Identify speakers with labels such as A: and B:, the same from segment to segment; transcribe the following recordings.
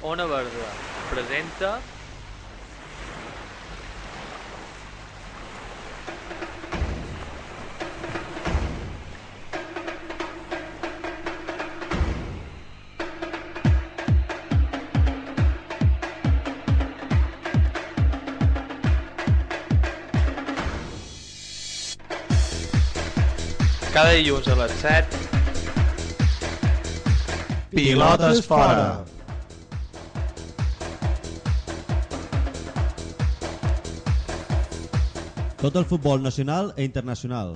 A: Ona Verda presenta cada dilluns a les 7
B: Pilotes fora.
C: Tot el futbol nacional e internacional.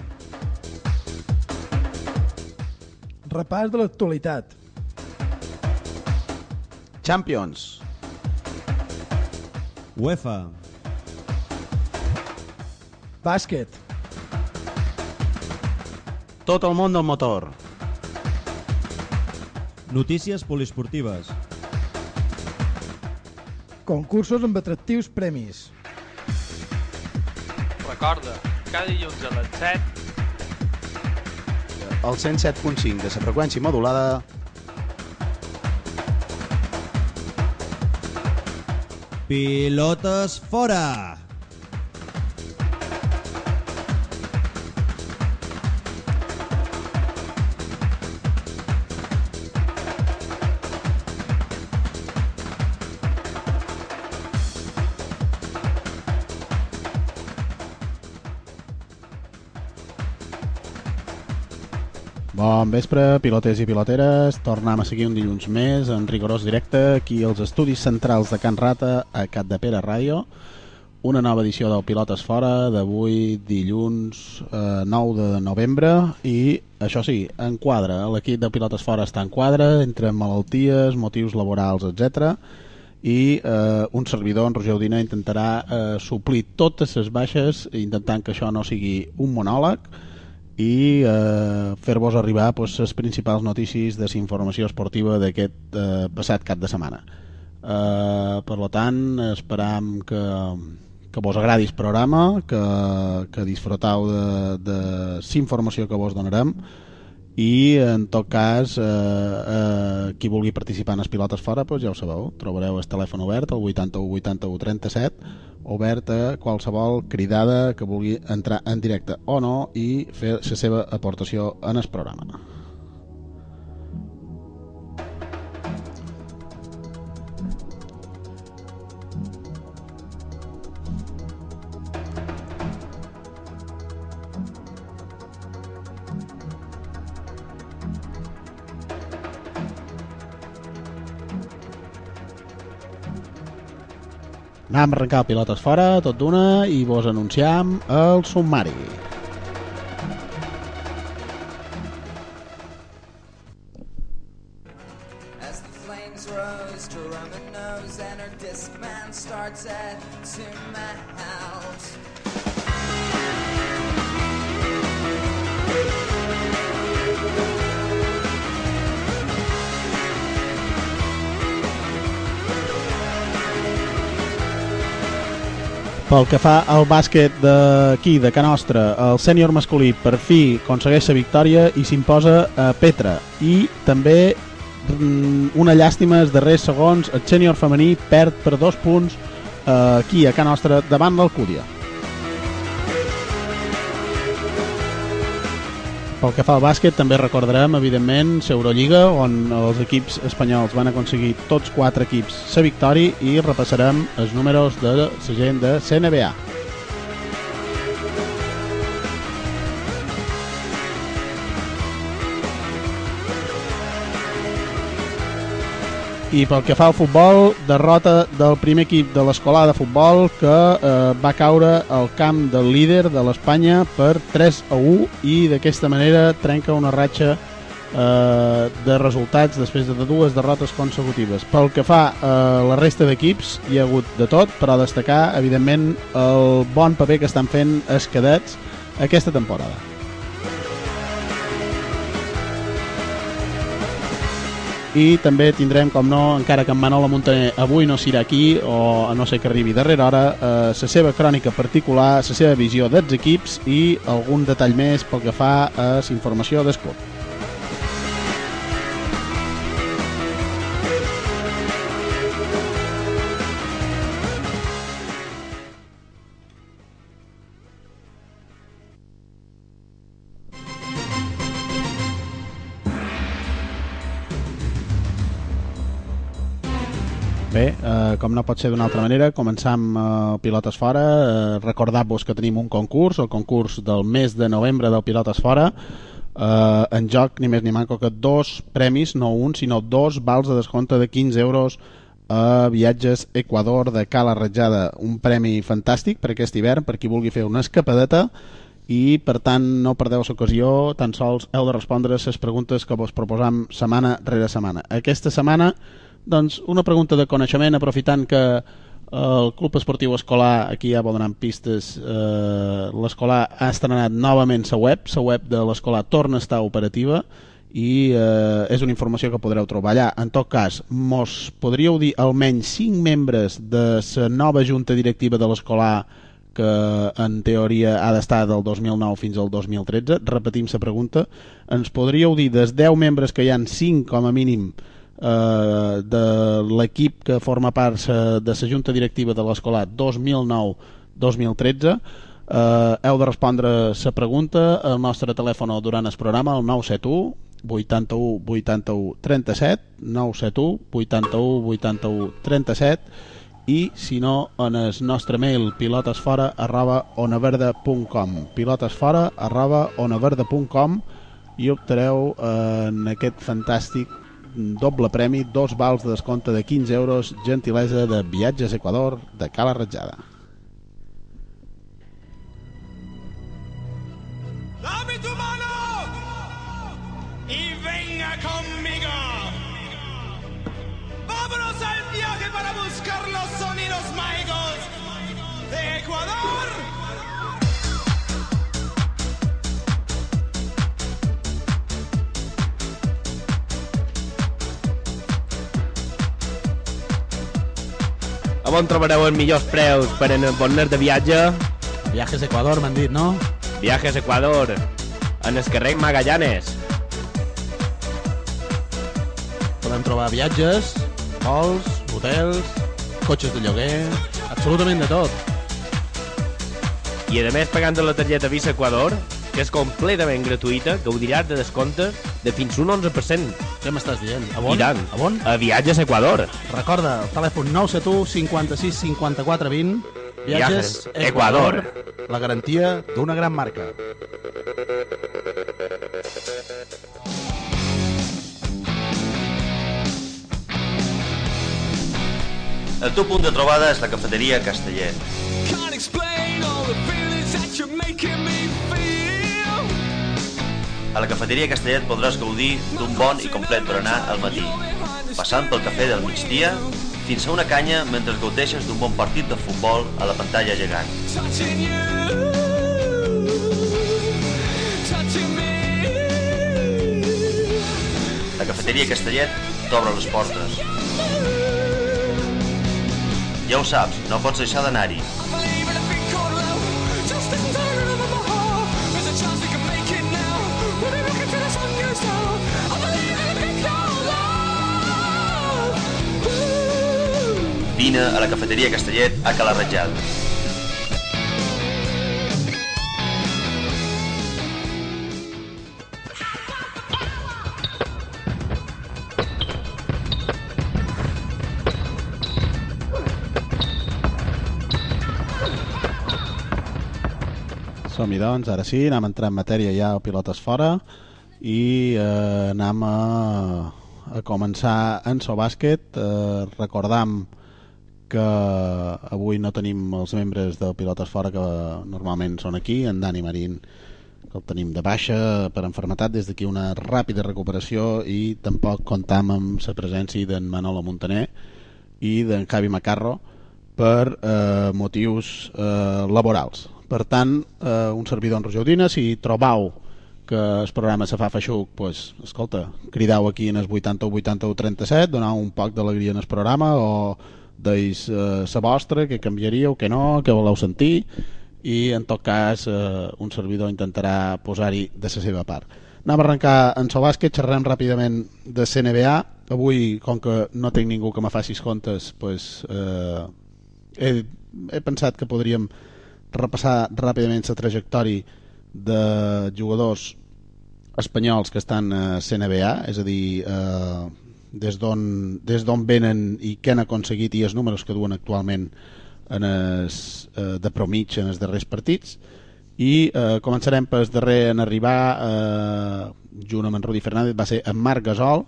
D: Repàs de l'actualitat.
B: Champions.
C: UEFA.
D: Bàsquet.
B: Tot el món del motor.
C: Notícies poliesportives.
D: Concursos amb atractius premis.
A: Recorda, cada dilluns a les 7
B: El 107.5 de la freqüència modulada
C: Pilotes fora.
B: Bon vespre, pilotes i piloteres. Tornem a seguir un dilluns més en rigorós directe aquí als estudis centrals de Can Rata a Cat de Pere Ràdio. Una nova edició del Pilotes Fora d'avui dilluns eh, 9 de novembre i això sí, en quadre. L'equip de Pilotes Fora està en quadre entre malalties, motius laborals, etc. I eh, un servidor, en Roger Udina, intentarà eh, suplir totes les baixes intentant que això no sigui un monòleg i eh, fer-vos arribar pues, les principals notícies de informació esportiva d'aquest eh, passat cap de setmana. Eh, per tant, esperam que, que vos agradi el programa, que, que disfrutau de, de la informació que vos donarem i en tot cas eh, eh, qui vulgui participar en les pilotes fora pues ja ho sabeu, trobareu el telèfon obert el 81 81 37 obert a qualsevol cridada que vulgui entrar en directe o no i fer la seva aportació en el programa Anem a arrencar pilotes fora, tot d'una, i vos anunciam el sumari. Pel que fa al bàsquet d'aquí, de Can Nostra, el sènior masculí per fi aconsegueix la victòria i s'imposa a Petra. I també, mm, una llàstima, els darrers segons, el sènior femení perd per dos punts eh, aquí a Can Nostra davant l'Alcúdia. Pel que fa al bàsquet, també recordarem, evidentment, l'Eurolliga, on els equips espanyols van aconseguir tots quatre equips la victòria i repassarem els números de la gent de CNBA. I pel que fa al futbol, derrota del primer equip de l'escolar de futbol que eh, va caure al camp del líder de l'Espanya per 3 a 1 i d'aquesta manera trenca una ratxa eh, de resultats després de dues derrotes consecutives. Pel que fa a la resta d'equips, hi ha hagut de tot, però destacar, evidentment, el bon paper que estan fent els cadets aquesta temporada. I també tindrem, com no, encara que en Manolo Montaner avui no serà aquí o no sé que arribi darrere hora, eh, la seva crònica particular, la seva visió dels equips i algun detall més pel que fa a la informació del. Com no pot ser d'una altra manera, començam eh, Pilotes Fora. Eh, Recordar-vos que tenim un concurs, el concurs del mes de novembre del Pilotes Fora. Eh, en joc ni més ni manco que dos premis, no un, sinó dos vals de descompte de 15 euros a Viatges Equador de Cala Ratjada. Un premi fantàstic per aquest hivern, per qui vulgui fer una escapadeta i per tant no perdeu l'ocasió tan sols heu de respondre les preguntes que vos proposam setmana rere setmana aquesta setmana doncs una pregunta de coneixement aprofitant que el Club Esportiu Escolar aquí ja vol donant pistes eh, l'escolar ha estrenat novament la web la web de l'escolar torna a estar operativa i eh, és una informació que podreu trobar allà. En tot cas, mos podríeu dir almenys 5 membres de la nova junta directiva de l'escolar que en teoria ha d'estar del 2009 fins al 2013. Repetim la pregunta. Ens podríeu dir dels 10 membres que hi han 5 com a mínim eh, de l'equip que forma part sa, de la junta directiva de l'escolar 2009-2013 eh, heu de respondre la pregunta al nostre telèfon durant el programa el 971 81 81 37 971 81 81 37 i si no en el nostre mail pilotesfora arroba onaverda.com pilotesfora arroba onaverda.com i optareu eh, en aquest fantàstic doble premi, dos vals de descompte de 15 euros, gentilesa de Viatges Equador de Cala Ratjada.
E: On trobareu els millors preus per anar de viatge?
B: Viajes Equador, m'han dit, no?
E: Viajes Equador, en el carrer Magallanes.
B: Podem trobar viatges, vols, hotels, cotxes de lloguer, absolutament de tot.
E: I a més, pagant la targeta Visa Equador, que és completament gratuïta, gaudiràs de descomptes de fins un 11%.
B: Què m'estàs dient? A on?
E: I tant.
B: A on?
E: A Viatges Equador.
B: Recorda, el telèfon 971 56 54 20 Viatges
E: Viajes
B: Equador.
E: Equador.
B: La garantia d'una gran marca.
F: El teu punt de trobada és la cafeteria Castellet.
G: Can't explain all the feelings that you're making me.
F: A la cafeteria Castellet podràs gaudir d'un bon i complet berenar al matí, passant pel cafè del migdia fins a una canya mentre gaudeixes d'un bon partit de futbol a la pantalla gegant. La cafeteria Castellet t'obre les portes. Ja ho saps, no pots deixar d'anar-hi. Vine a la cafeteria Castellet a Cala Ratjada.
B: Som-hi doncs, ara sí, anem a entrar en matèria ja pilotes fora i eh, anem a, a començar en so bàsquet. Eh, recordam que avui no tenim els membres del pilotes fora que normalment són aquí, en Dani Marín que el tenim de baixa per enfermetat des d'aquí una ràpida recuperació i tampoc comptam amb la presència d'en Manolo Montaner i d'en Javi Macarro per eh, motius eh, laborals. Per tant, eh, un servidor en Roger Udina, si trobau que el programa se fa feixuc, pues, escolta, cridau aquí en el 80 o 80 o 37, donau un poc d'alegria en el programa o deis eh, sa vostra, que canviaríeu, que no, que voleu sentir i en tot cas eh, un servidor intentarà posar-hi de la seva part. Anem a arrencar en so bàsquet, xerrem ràpidament de CNBA. Avui, com que no tinc ningú que me faci comptes, pues, eh, he, he pensat que podríem repassar ràpidament la trajectòria de jugadors espanyols que estan a CNBA, és a dir, eh, des d'on venen i què han aconseguit i els números que duen actualment en es, eh, de promig en els darrers partits. I eh, començarem pel darrer en arribar eh, junt amb en Rudi Fernández va ser en Marc Gasol.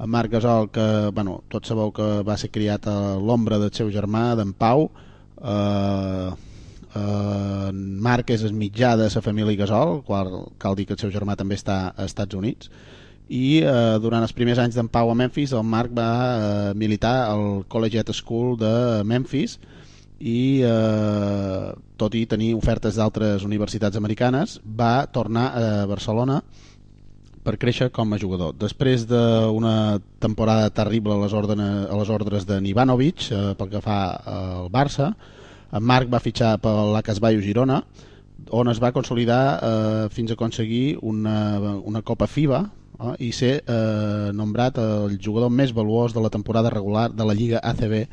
B: En Marc Gasol que bueno, tots sabeu que va ser criat a l'ombra del seu germà d'en Pau. Eh, eh, Marc és el mitjà de la família Gasol qual cal dir que el seu germà també està als Estats Units i eh, durant els primers anys d'en Pau a Memphis el Marc va eh, militar al Collegiate School de Memphis i eh, tot i tenir ofertes d'altres universitats americanes va tornar a Barcelona per créixer com a jugador. Després d'una temporada terrible a les, ordene, a les ordres de Ivanovic eh, pel que fa al Barça, en Marc va fitxar pel l'Acasbaio Girona, on es va consolidar eh, fins a aconseguir una, una Copa FIBA eh, i ser eh, nombrat el jugador més valuós de la temporada regular de la Lliga ACB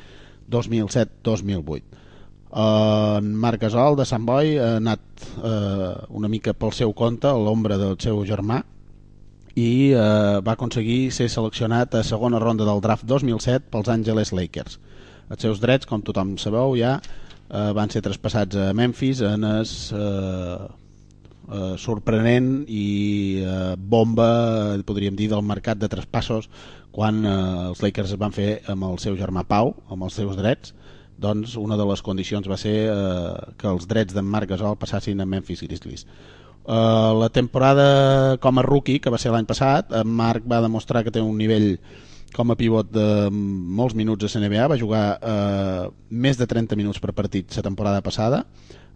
B: 2007-2008. Uh, en Marc Gasol de Sant Boi ha anat uh, una mica pel seu compte a l'ombra del seu germà i uh, va aconseguir ser seleccionat a segona ronda del draft 2007 pels Angeles Lakers els seus drets, com tothom sabeu ja uh, van ser traspassats a Memphis en es uh, uh, sorprenent i uh, bomba podríem dir del mercat de traspassos quan uh, els Lakers es van fer amb el seu germà Pau amb els seus drets doncs una de les condicions va ser eh, que els drets d'en Marc Gasol passassin a Memphis Grizzlies. Eh, la temporada com a rookie, que va ser l'any passat, en Marc va demostrar que té un nivell com a pivot de molts minuts a CNBA, va jugar eh, més de 30 minuts per partit la temporada passada,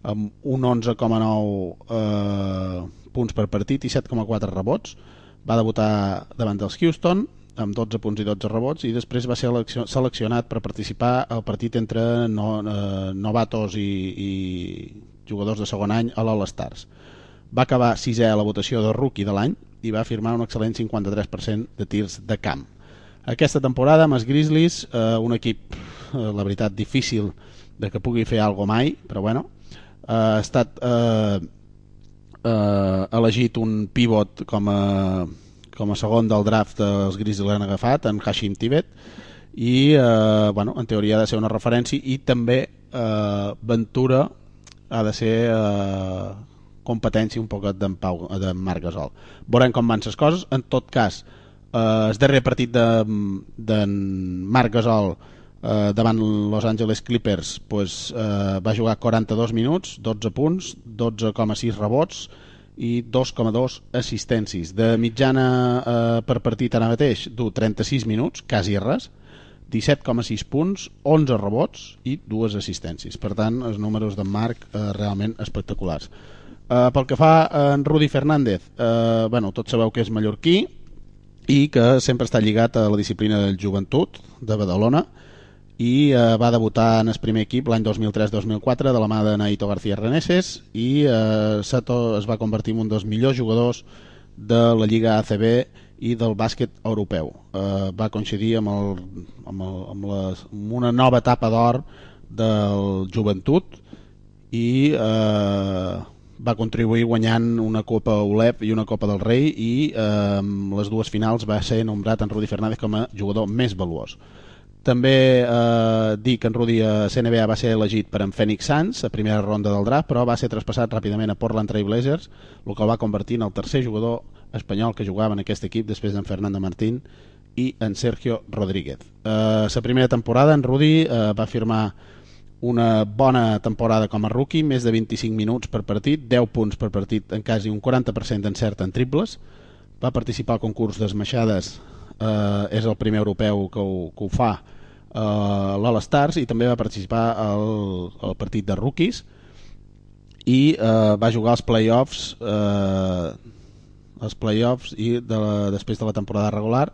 B: amb un 11,9 eh, punts per partit i 7,4 rebots. Va debutar davant dels Houston, amb 12 punts i 12 rebots i després va ser seleccionat per participar al partit entre no, eh, novatos i, i jugadors de segon any a l'All-Stars. Va acabar sisè a la votació de rookie de l'any i va firmar un excel·lent 53% de tirs de camp. Aquesta temporada amb els Grizzlies, eh, un equip, eh, la veritat, difícil de que pugui fer alguna mai, però bueno, ha estat eh, eh, elegit un pivot com a com a segon del draft els Grizzlies l'han agafat, en Hashim Tibet i eh, bueno, en teoria ha de ser una referència i també eh, Ventura ha de ser eh, competència un poquet d'en Pau de Marc Gasol. Veurem com van les coses en tot cas, eh, el darrer partit d'en de, Marc Gasol eh, davant Los Angeles Clippers pues, eh, va jugar 42 minuts 12 punts, 12,6 rebots i 2,2 assistències. De mitjana eh, per partit ara mateix du 36 minuts, quasi res, 17,6 punts, 11 rebots i dues assistències. Per tant, els números d'en Marc eh, realment espectaculars. Eh, pel que fa a en Rudi Fernández, eh, bueno, tots sabeu que és mallorquí i que sempre està lligat a la disciplina del joventut de Badalona, i eh, va debutar en el primer equip l'any 2003-2004 de la mà de Naito García Reneses i eh, Sato es va convertir en un dels millors jugadors de la Lliga ACB i del bàsquet europeu. Eh, va coincidir amb, el, amb, el, amb, les, amb una nova etapa d'or del joventut i eh, va contribuir guanyant una Copa ULEP i una Copa del Rei i eh, les dues finals va ser nombrat en Rudi Fernández com a jugador més valuós. També eh, dir que en Rudi a CNBA va ser elegit per en Phoenix Suns a primera ronda del draft, però va ser traspassat ràpidament a Portland Trail Blazers, el que el va convertir en el tercer jugador espanyol que jugava en aquest equip després d'en Fernando Martín i en Sergio Rodríguez. Eh, la primera temporada en Rudi eh, va firmar una bona temporada com a rookie, més de 25 minuts per partit, 10 punts per partit en quasi un 40% d'encert en triples, va participar al concurs d'esmaixades eh, és el primer europeu que ho, que ho fa eh, l'All-Stars i també va participar al, al partit de rookies i eh, va jugar als playoffs eh, els playoffs i de la, després de la temporada regular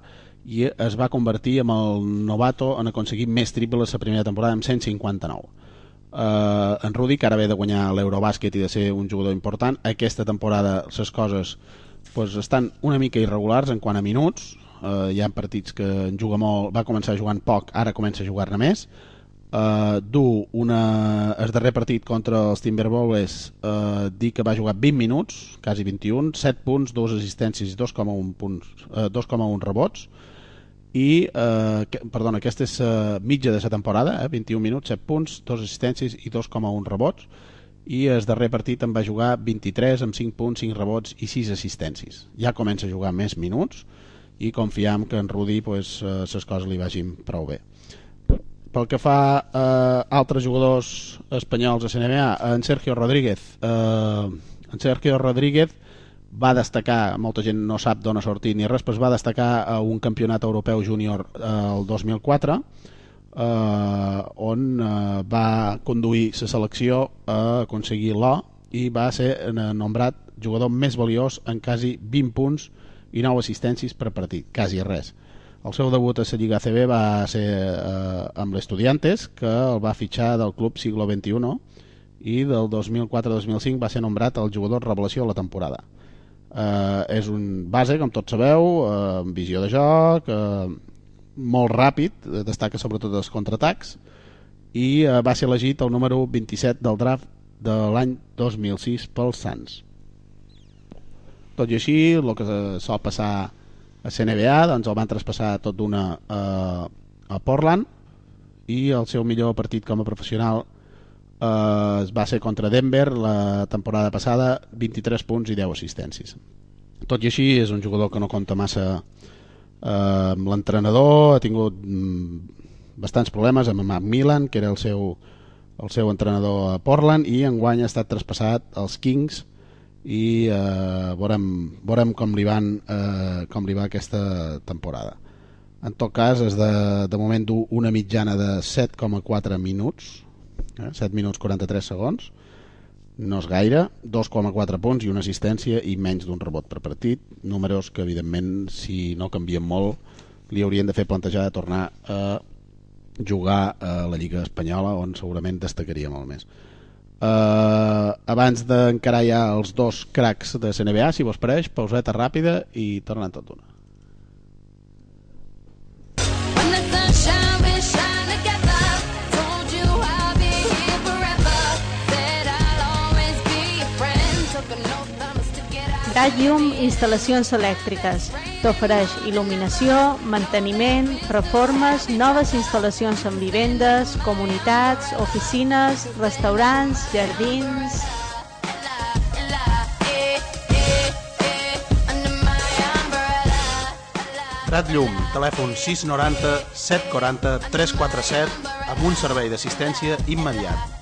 B: i es va convertir en el novato en aconseguir més triples la primera temporada amb 159 uh, en Rudi que ara ve de guanyar l'Eurobàsquet i de ser un jugador important. Aquesta temporada les coses pues, estan una mica irregulars en quant a minuts uh, hi ha partits que en juga molt va començar jugant poc, ara comença a jugar-ne més. Uh, du una, el darrer partit contra els Timberwolves uh, dir que va jugar 20 minuts quasi 21, 7 punts, 2 assistències i 2,1 punts uh, 2,1 rebots. I eh, que, perdona, aquesta és eh, mitja de la temporada, eh, 21 minuts, 7 punts, 2 assistències i 2,1 rebots. I el darrer partit en va jugar 23 amb 5 punts, 5 rebots i 6 assistències. Ja comença a jugar més minuts i confiam que en Rudi pues, eh, les coses li vagin prou bé. Pel que fa a eh, altres jugadors espanyols a CNBA, en Sergio Rodríguez. Eh, en Sergio Rodríguez va destacar, molta gent no sap d'on ha sortit ni res, però va destacar a un campionat europeu júnior eh, el 2004 eh, on eh, va conduir la selecció a aconseguir l'O i va ser eh, nombrat jugador més valiós en quasi 20 punts i 9 assistències per partit, quasi res. El seu debut a la Lliga ACB va ser eh, amb l'Estudiantes, que el va fitxar del club Siglo XXI i del 2004-2005 va ser nombrat el jugador revelació de la temporada. Eh, és un base, com tots sabeu, eh, amb visió de joc, eh, molt ràpid, eh, destaca sobretot els contraatacs, i eh, va ser elegit el número 27 del draft de l'any 2006 pels Sants. Tot i així, el que sol passar a CNBA, doncs el van traspassar tot d'una a, a Portland i el seu millor partit com a professional eh, va ser contra Denver la temporada passada, 23 punts i 10 assistències. Tot i així, és un jugador que no compta massa eh, amb l'entrenador, ha tingut mm, bastants problemes amb Macmillan, que era el seu, el seu entrenador a Portland, i enguany ha estat traspassat als Kings, i eh, veurem, veurem com, li van, eh, com li va aquesta temporada. En tot cas, és de, de moment una mitjana de 7,4 minuts, eh, 7 minuts 43 segons, no és gaire, 2,4 punts i una assistència i menys d'un rebot per partit, números que evidentment si no canvien molt li haurien de fer plantejar de tornar a jugar a la Lliga Espanyola on segurament destacaria molt més. Uh, abans d'encarar ja els dos cracs de CNBA, si vos pareix, pauseta ràpida i tornem tot d'una.
G: Out.
H: Radium Instal·lacions Elèctriques. T'ofereix il·luminació, manteniment, reformes, noves instal·lacions en vivendes, comunitats, oficines, restaurants, jardins...
B: Prat Llum, telèfon 690 740 347 amb un servei d'assistència immediat.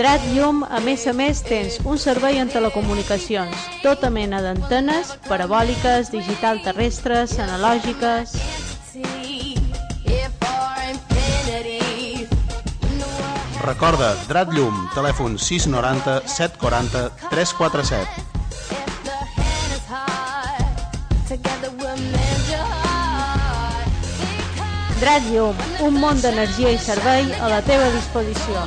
H: Drat Llum, a més a més, tens un servei en telecomunicacions, tota mena d'antenes, parabòliques, digital terrestres, analògiques...
B: Recorda, Drat Llum, telèfon 690 740 347.
H: Drat Llum, un món d'energia i servei a la teva disposició.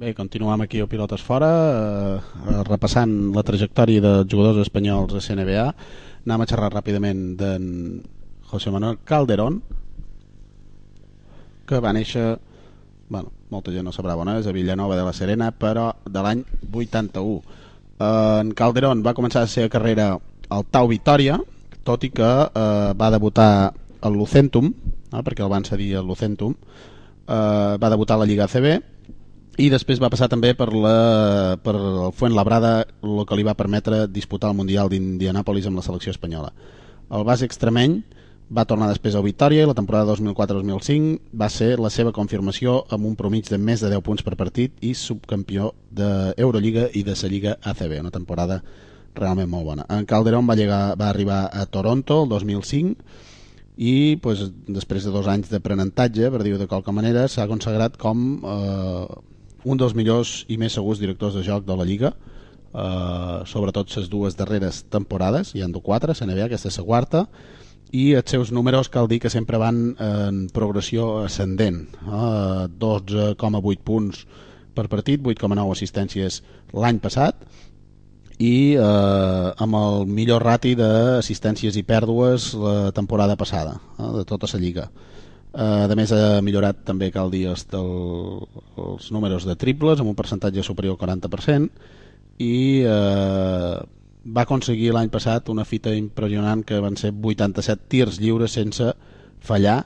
B: Bé, continuem aquí a Pilotes Fora, eh, repassant la trajectòria de jugadors espanyols a CNBA. Anem a xerrar ràpidament d'en José Manuel Calderón, que va néixer, bueno, molta gent no sabrà on és, a Villanova de la Serena, però de l'any 81. Eh, en Calderón va començar la seva carrera al Tau Vitòria, tot i que eh, va debutar al Lucentum, eh, perquè el van cedir al Lucentum, eh, va debutar a la Lliga ACB, i després va passar també per, la, per el Fuentlabrada el que li va permetre disputar el Mundial d'Indianàpolis amb la selecció espanyola el base extremeny va tornar després al Victòria i la temporada 2004-2005 va ser la seva confirmació amb un promig de més de 10 punts per partit i subcampió d'Eurolliga i de la Lliga ACB, una temporada realment molt bona. En Calderón va, llegar, va arribar a Toronto el 2005 i pues, després de dos anys d'aprenentatge, per dir-ho de qualque manera, s'ha consagrat com eh, un dels millors i més segurs directors de joc de la Lliga. Eh, sobretot les dues darreres temporades hi han du quatre, se n'hi aquesta és la quarta i els seus números cal dir que sempre van en progressió ascendent. Eh, 12,8 punts per partit 8,9 assistències l'any passat i eh, amb el millor rati d'assistències i pèrdues la temporada passada eh, de tota la lliga Eh, a més ha millorat també cal dir els, del, els números de triples amb un percentatge superior al 40% i eh, va aconseguir l'any passat una fita impressionant que van ser 87 tirs lliures sense fallar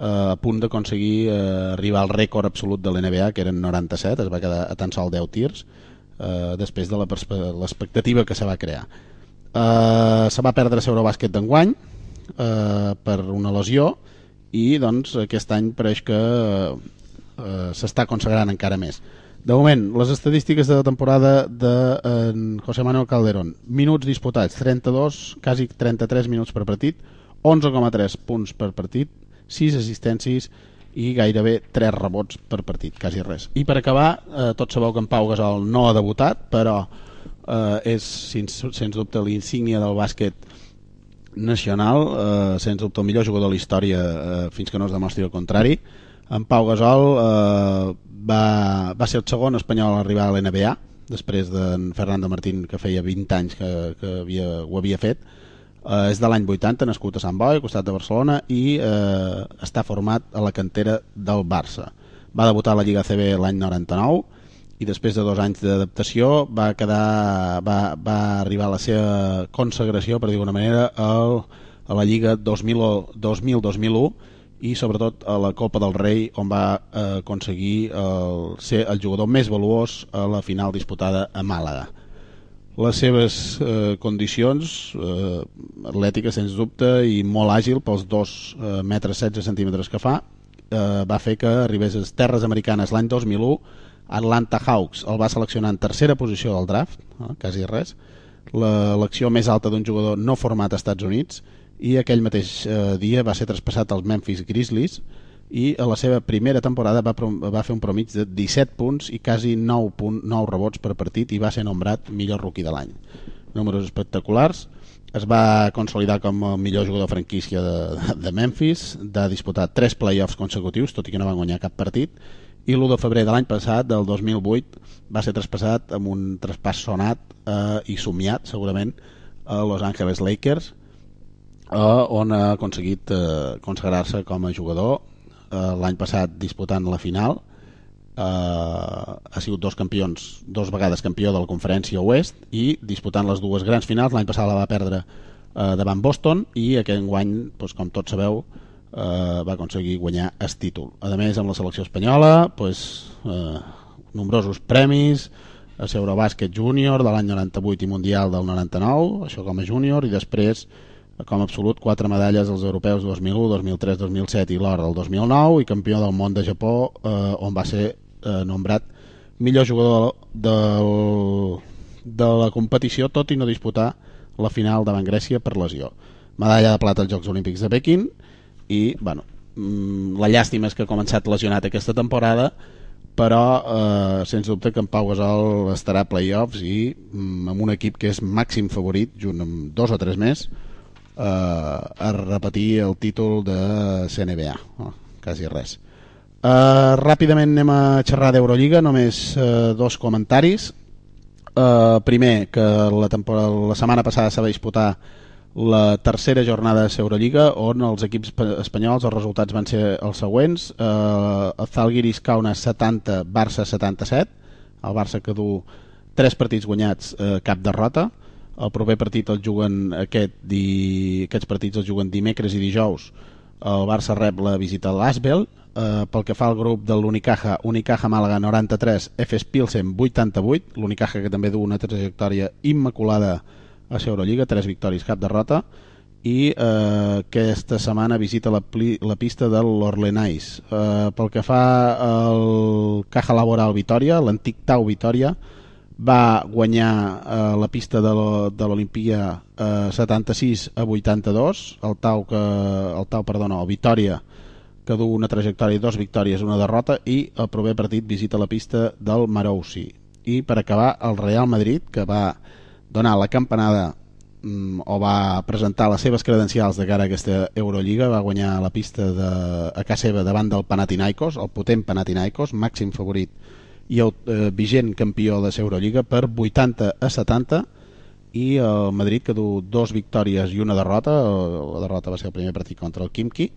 B: eh, a punt d'aconseguir eh, arribar al rècord absolut de l'NBA que eren 97, es va quedar a tan sol 10 tirs eh, després de l'expectativa que se va crear. Eh, se va perdre l'Eurobàsquet d'enguany eh, per una lesió i doncs aquest any pareix que eh, s'està consagrant encara més. De moment, les estadístiques de la temporada de en José Manuel Calderón. Minuts disputats, 32 quasi 33 minuts per partit 11,3 punts per partit 6 assistències i gairebé 3 rebots per partit, quasi res. I per acabar, eh, tots sabeu que en Pau Gasol no ha debutat, però eh, és sens, sens dubte l'insígnia del bàsquet nacional, eh, sens dubte el millor jugador de la història eh, fins que no es demostri el contrari. En Pau Gasol eh, va, va ser el segon espanyol a arribar a l'NBA, després d'en Fernando Martín, que feia 20 anys que, que havia, ho havia fet. Eh, és de l'any 80, nascut a Sant Boi, costat de Barcelona, i eh, està format a la cantera del Barça. Va debutar a la Lliga CB l'any 99 i després de dos anys d'adaptació va quedar va, va arribar a la seva consagració per dir d'alguna manera al, a la Lliga 2000-2001 i sobretot a la Copa del Rei on va eh, aconseguir el, ser el jugador més valuós a la final disputada a Màlaga. Les seves eh, condicions eh, atlètiques sens dubte i molt àgil pels 2 eh, metres 16 centímetres que fa eh, va fer que arribés a les terres americanes l'any 2001 Atlanta Hawks el va seleccionar en tercera posició del draft eh, quasi res. L'elecció més alta d'un jugador no format als Estats Units i aquell mateix eh, dia va ser traspassat als Memphis Grizzlies i a la seva primera temporada va, va fer un promig de 17 punts i quasi 9, punt, 9 rebots per partit i va ser nombrat millor rookie de l'any. Números espectaculars. Es va consolidar com el millor jugador franquícia de, de Memphis de disputar 3 playoffs consecutius tot i que no van guanyar cap partit i l'1 de febrer de l'any passat, del 2008 va ser traspassat amb un traspàs sonat eh, i somiat segurament a Los Angeles Lakers eh, on ha aconseguit eh, consagrar-se com a jugador eh, l'any passat disputant la final. Eh, ha sigut dos campions dos vegades campió de la conferència oest i disputant les dues grans finals. L'any passat la va perdre eh, davant Boston i aquest guany, doncs, com tots sabeu eh, va aconseguir guanyar el títol. A més amb la selecció espanyola doncs, eh, nombrosos premis a l'Eurobàsquet júnior de l'any 98 i mundial del 99 això com a júnior i després com a absolut quatre medalles als europeus 2001, 2003, 2007 i l'or del 2009 i campió del món de Japó eh, on va ser eh, nombrat millor jugador del, de la competició tot i no disputar la final davant Grècia per lesió. Medalla de plata als Jocs Olímpics de Pequín i bueno, mm, la llàstima és que ha començat lesionat aquesta temporada però eh, sens dubte que en Pau Gasol estarà a playoffs i mm, amb un equip que és màxim favorit junt amb dos o tres més eh, a repetir el títol de CNBA oh, quasi res. Eh, ràpidament anem a xerrar d'Eurolliga només eh, dos comentaris. Eh, primer que la, temporada, la setmana passada s'ha de disputar la tercera jornada de l'Eurolliga on els equips espa- espanyols els resultats van ser els següents. Eh, el Zalgiris Kaunas 70 Barça 77 el Barça que du 3 partits guanyats eh, cap derrota. El proper partit el juguen aquest di... aquests partits els juguen dimecres i dijous. El Barça rep la visita a l'Asbel. Eh, pel que fa al grup de l'Unicaja Unicaja Màlaga 93 FS Pilsen 88 l'Unicaja que també du una trajectòria immaculada a l'Eurolliga, 3 victòries, cap derrota. I eh, aquesta setmana visita la, pli, la pista de l'Orlenais eh, pel que fa al Caja Laboral Vitoria l'antic Tau Vitoria va guanyar eh, la pista de lo- de l'Olimpia eh, 76 a 82 el Tau, que, el Tau perdona, el Vitoria que du una trajectòria de dos victòries una derrota. I el proper partit visita la pista del Marousi. I per acabar el Real Madrid que va donar la campanada mm, o va presentar les seves credencials de cara a aquesta Eurolliga va guanyar la pista de, a casa seva davant del Panathinaikos, el potent Panathinaikos màxim favorit i el eh, vigent campió de l'Eurolliga per 80 a 70 i el Madrid que du dos victòries i una derrota la derrota va ser el primer partit contra el Kimki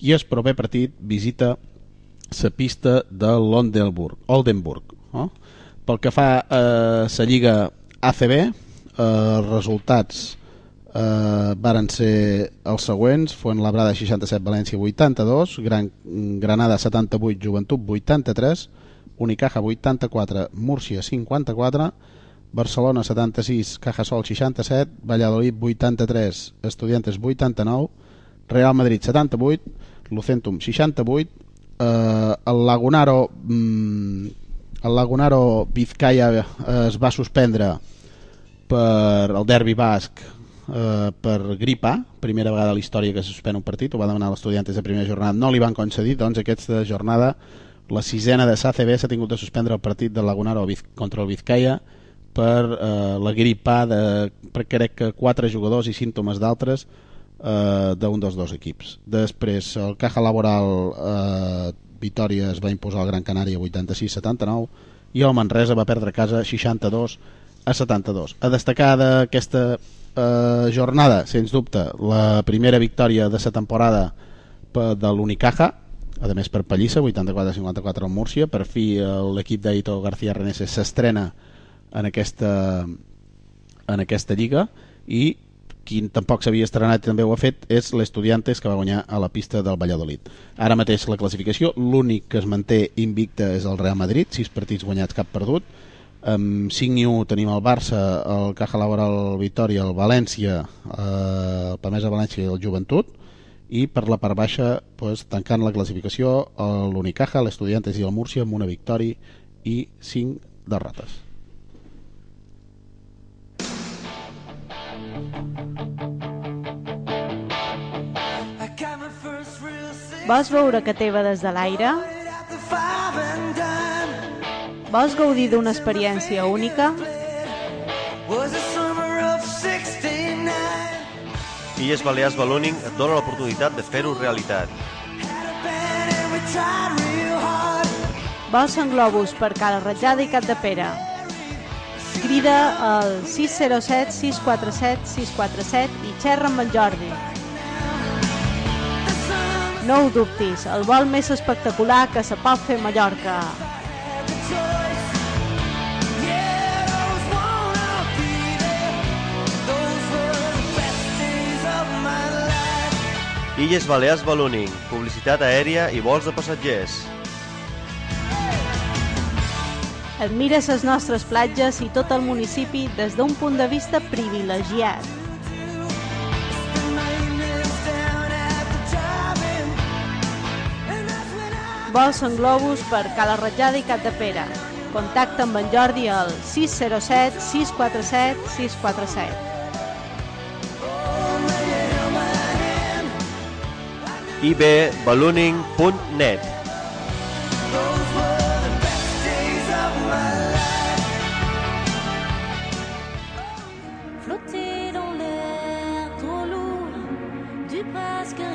B: i el proper partit visita la pista de l'Oldenburg Oldenburg no? pel que fa a la Lliga ACB eh, resultats eh, varen ser els següents. Fuenlabrada 67, València 82 Gran, Granada 78, Joventut 83 Unicaja 84, Múrcia 54 Barcelona 76, Cajasol 67 Valladolid 83, Estudiantes 89 Real Madrid 78 Lucentum 68 eh, el Lagunaro mm, el Lagunaro Vizcaya eh, es va suspendre per el derbi basc eh, per grip A, primera vegada a la història que se suspèn un partit, ho va demanar l'estudiantes de primera jornada, no li van concedir, doncs aquesta jornada, la sisena de SACB s'ha tingut de suspendre el partit del Lagunaro contra el Vizcaya per eh, la grip A de, per crec que quatre jugadors i símptomes d'altres eh, d'un dels dos equips. Després el Caja Laboral eh, Vitoria es va imposar al Gran Canària 86-79 i el Manresa va perdre a casa 62 a 72. A destacar d'aquesta eh, jornada, sens dubte, la primera victòria de la temporada de l'Unicaja, a més per Pallissa, 84-54 al Múrcia, per fi eh, l'equip d'Aito García Reneses s'estrena en aquesta, en aquesta lliga i qui tampoc s'havia estrenat també ho ha fet és l'Estudiantes que va guanyar a la pista del Valladolid. Ara mateix la classificació, l'únic que es manté invicte és el Real Madrid, 6 partits guanyats, cap perdut. Amb 5 i 1 tenim el Barça, el Caja Laboral Vitoria, el València, eh, el Pamesa València i el Joventut i per la part baixa pues, tancant la classificació l'Unicaja, l'Estudiantes i el Múrcia amb una victòria i 5 derrotes.
H: Vols veure que teva des de l'aire? Vols gaudir d'una experiència única?
I: Was the summer of 69.
F: Illes Balears Ballooning et dona l'oportunitat de fer-ho realitat.
H: Vols en globus per cada ratjada i cap de pera? Crida al 607 647 647 i xerra amb el Jordi. No ho dubtis, el vol més espectacular que se pot fer a Mallorca.
F: Illes Balears Ballooning, publicitat aèria i vols de passatgers.
H: Admira les nostres platges i tot el municipi des d'un punt de vista privilegiat. Vols en globus per cada ratjada i cap de pera. Contacta amb en Jordi al 607 647 647.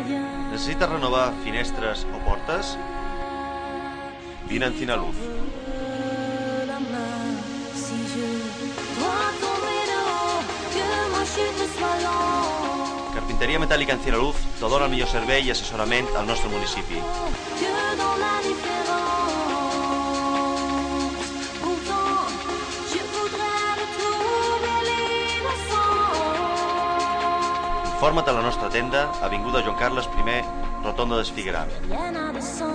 J: Rien.
F: Necessites renovar finestres o portes? Vine a Encinaluz.
J: La main, si je dois tomber de haut, que ma chute soit lente.
F: Carpinteria Metàl·lica Encinaluz te dona el millor servei i assessorament al nostre municipi. Informa't a la nostra tenda, Avinguda Joan Carles I, Rotonda d'Esfigueram.
J: Rien n'a de sens.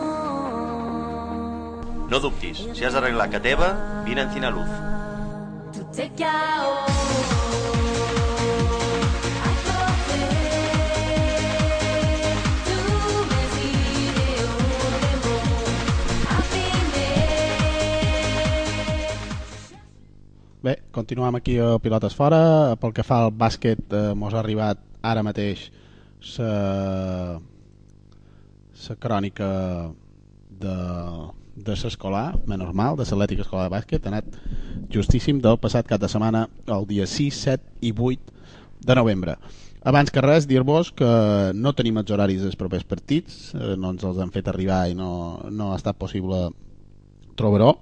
F: No dubtis, si has d'arreglar que teva, vine a Encinaluz.
J: Tout
B: continuem aquí a Pilotes Fora. Pel que fa al bàsquet, eh, mos ha arribat ara mateix la la crònica de, de l'escolar, menys mal, de l'Atlètic Escolar de Bàsquet, ha anat justíssim del passat cap de setmana, el dia 6, 7 i 8 de novembre. Abans que res, dir-vos que no tenim els horaris dels propers partits, eh, no ens els han fet arribar i no, no ha estat possible trobar-ho,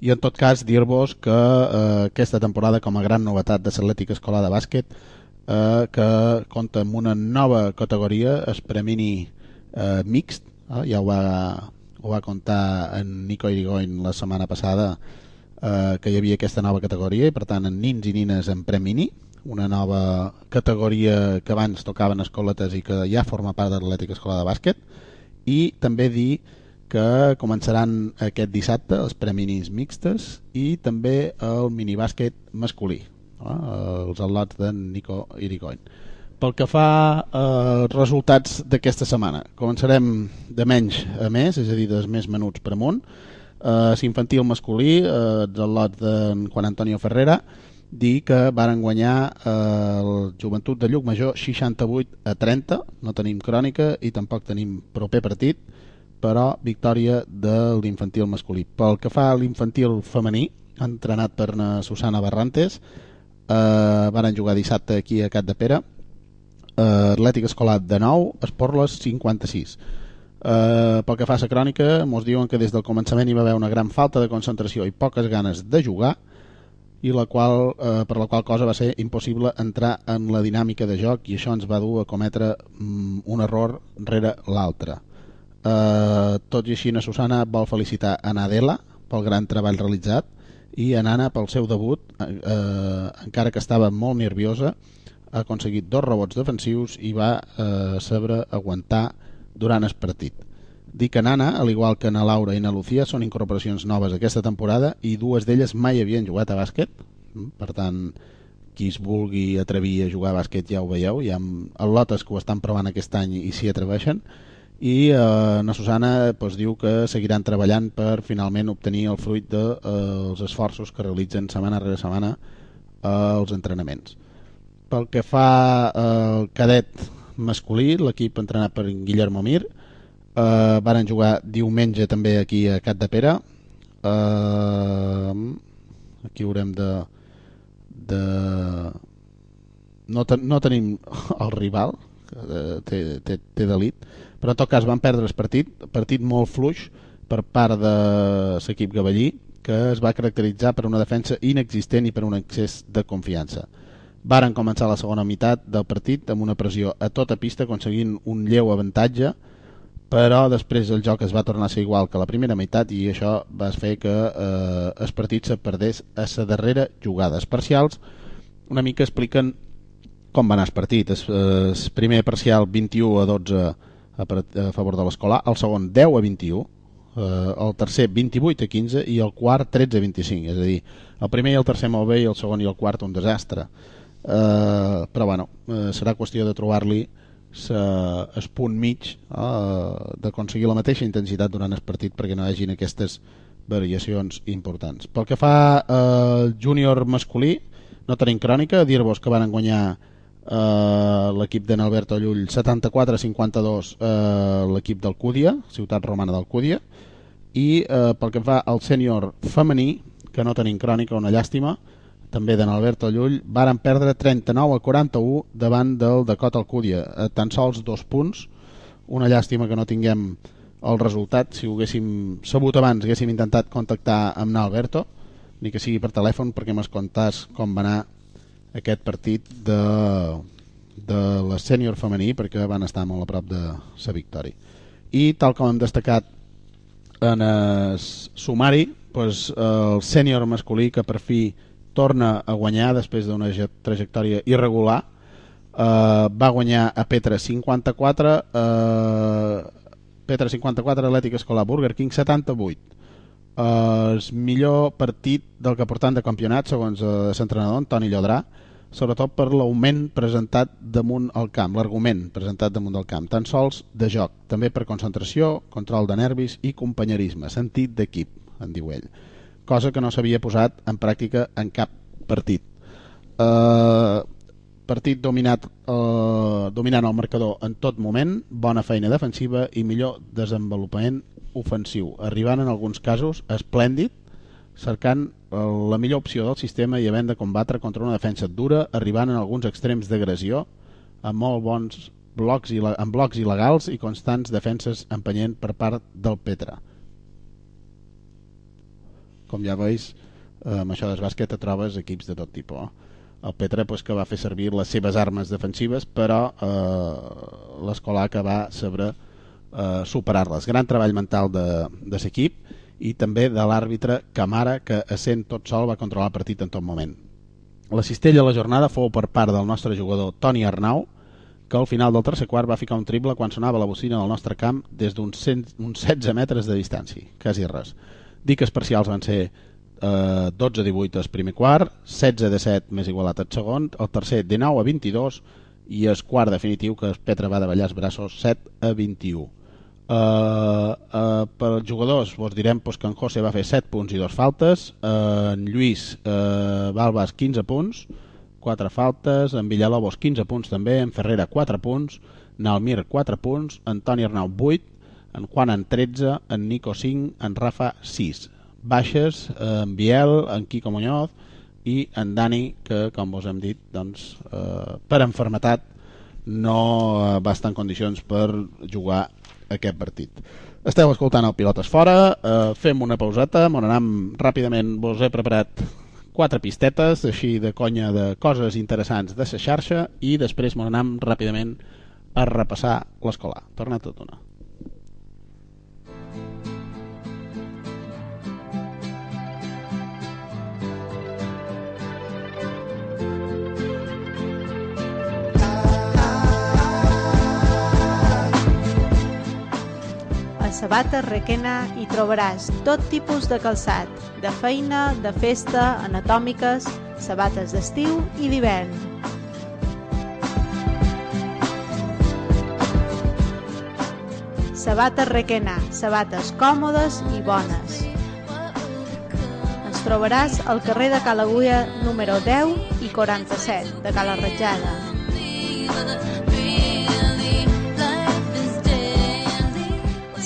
B: i en tot cas dir-vos que eh, aquesta temporada com a gran novetat de l'Atlètic Escolar de Bàsquet eh, que compta amb una nova categoria, el Premini eh, mixt, eh? ja ho va, ho va contar en Nico Irigoyen la setmana passada eh, que hi havia aquesta nova categoria i per tant en nins i nines en premini una nova categoria que abans tocaven escoletes i que ja forma part de l'Atlètic Escolar de Bàsquet i també dir que començaran aquest dissabte els preminis mixtes i també el minibàsquet masculí eh? els al·lots de Nico Irigoyen. Pel que fa als resultats d'aquesta setmana començarem de menys a més és a dir, dels més menuts per amunt. Eh, l'infantil masculí eh, del lot de Juan Antonio Ferrera dir que varen guanyar eh, el Joventut de Llucmajor 68 a 30 no tenim crònica i tampoc tenim proper partit però victòria de l'infantil masculí. Pel que fa a l'infantil femení entrenat per na Susana Barrantes. Eh, varen jugar dissabte aquí a Cat de Pere eh, Atlètic Escolar de 9 Esporles 56 Uh, pel que fa a la crònica, ens diuen que des del començament hi va haver una gran falta de concentració i poques ganes de jugar i la qual, uh, per la qual cosa va ser impossible entrar en la dinàmica de joc i això ens va dur a cometre um, un error rere l'altre. Uh, tot i així, na Susana vol felicitar a Nadela pel gran treball realitzat i a Nana pel seu debut, uh, encara que estava molt nerviosa, ha aconseguit dos rebots defensius i va uh, saber aguantar durant el partit. Dic que Nana, al igual que na Laura i na Lucía, són incorporacions noves aquesta temporada i dues d'elles mai havien jugat a bàsquet. Mm, Per tant, qui es vulgui atrevir a jugar a bàsquet ja ho veieu. Hi ha al·lotes que ho estan provant aquest any i s'hi atreveixen. I eh, na Susana pues, diu que seguiran treballant per finalment obtenir el fruit dels de, eh, els esforços que realitzen setmana rere setmana eh, els entrenaments. Pel que fa al cadet masculí, l'equip entrenat per Guillermo Mir, eh, varen jugar diumenge també aquí a Cat de Pere. Eh, aquí haurem de... de... No, ten, no tenim el rival, eh, té, té, té delit, però en tot cas van perdre el partit, partit molt fluix per part de l'equip gavellí, que es va caracteritzar per una defensa inexistent i per un excés de confiança. Varen començar la segona meitat del partit amb una pressió a tota pista aconseguint un lleu avantatge però després el joc es va tornar a ser igual que la primera meitat i això va fer que eh, el partit se perdés a la darrera jugada. Els parcials una mica expliquen com va anar el partit. El, el primer parcial 21 a 12 a, a favor de l'escola, el segon 10 a 21, eh, el tercer 28 a 15 i el quart 13 a 25. És a dir, el primer i el tercer molt bé i el segon i el quart un desastre. Eh, però bueno, eh, serà qüestió de trobar-li el punt mig eh, d'aconseguir la mateixa intensitat durant el partit perquè no hi hagin aquestes variacions importants. Pel que fa al eh, júnior masculí, no tenim crònica, dir-vos que van guanyar eh, l'equip d'en Alberto Llull 74-52 eh, l'equip del Cúdia, ciutat romana del Cúdia, i eh, pel que fa al sènior femení, que no tenim crònica, una llàstima, també d'en Alberto Llull, varen perdre 39 a 41 davant del Dakota Alcúdia, a tan sols dos punts, una llàstima que no tinguem el resultat, si ho haguéssim sabut abans haguéssim intentat contactar amb n'Alberto, ni que sigui per telèfon perquè m'es contàs com va anar aquest partit de, de la sènior femení perquè van estar molt a prop de la victòria. I tal com hem destacat en el sumari, doncs, el sènior masculí que per fi torna a guanyar després d'una trajectòria irregular uh, va guanyar a Petra 54 uh, Petra 54 Atlètic Escolar Burger King 78 uh, el millor partit del que portant de campionat segons l'entrenador Antoni Llodrà sobretot per l'augment presentat damunt el camp, l'argument presentat damunt del camp, tan sols de joc, també per concentració, control de nervis i companyerisme, sentit d'equip, en diu ell cosa que no s'havia posat en pràctica en cap partit. Eh, partit dominat, eh, dominant el marcador en tot moment, bona feina defensiva i millor desenvolupament ofensiu, arribant en alguns casos esplèndid, cercant eh, la millor opció del sistema i havent de combatre contra una defensa dura, arribant en alguns extrems d'agressió, amb molt bons blocs, amb blocs il·legals i constants defenses empenyent per part del Petra. Com ja veus eh, amb això del bàsquet et trobes equips de tot tipus el Petra pues, que va fer servir les seves armes defensives però eh, l'escolar que va saber eh, superar-les. Gran treball mental de, de l'equip i també de l'àrbitre Camara, que essent tot sol va controlar el partit en tot moment. La cistella de la jornada fou per part del nostre jugador Toni Arnau, que al final del tercer quart va ficar un triple quan sonava la bocina del nostre camp des d'uns 100 uns 16 metres de distància, quasi res. Dic que els parcials van ser eh, 12-18 al primer quart, 16-17 més igualat al segon, el tercer de 9 a 22 i el quart definitiu que el Petra va davallar els braços 7 a 21. Uh, uh, per als jugadors vos direm pues, que en José va fer 7 punts i 2 faltes. Uh, en Lluís uh, Balbas 15 punts 4 faltes, en Villalobos 15 punts també, en Ferrera 4 punts. Nalmir 4 punts, Antoni Arnau 8 en Juan en 13, en Nico 5 en Rafa 6 baixes, eh, en Biel, en Quico Muñoz i en Dani que com vos hem dit doncs, eh, per enfermetat no va estar en condicions per jugar aquest partit. Esteu escoltant el Pilotes Fora, eh, fem una pauseta, on anem ràpidament, vos he preparat quatre pistetes, així de conya de coses interessants de la xarxa, i després m'on anem ràpidament a repassar l'escolar. Torna tot una.
H: A Sabata Requena hi trobaràs tot tipus de calçat, de feina, de festa, anatòmiques, sabates d'estiu i d'hivern. Sabata Requena, sabates còmodes i bones. Ens trobaràs al carrer de Calagulla número 10 i 47 de Cala Ratjada.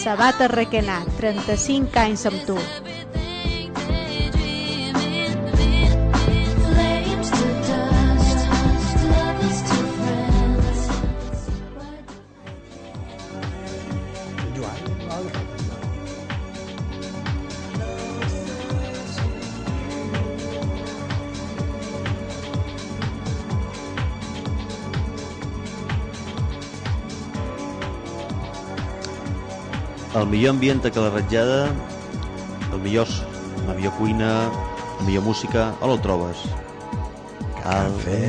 H: Sabata Requena, 35 anys amb tu.
K: El millor ambient a la ratjada, el millor, la millor cuina, la millor música, on el trobes?
L: Cafè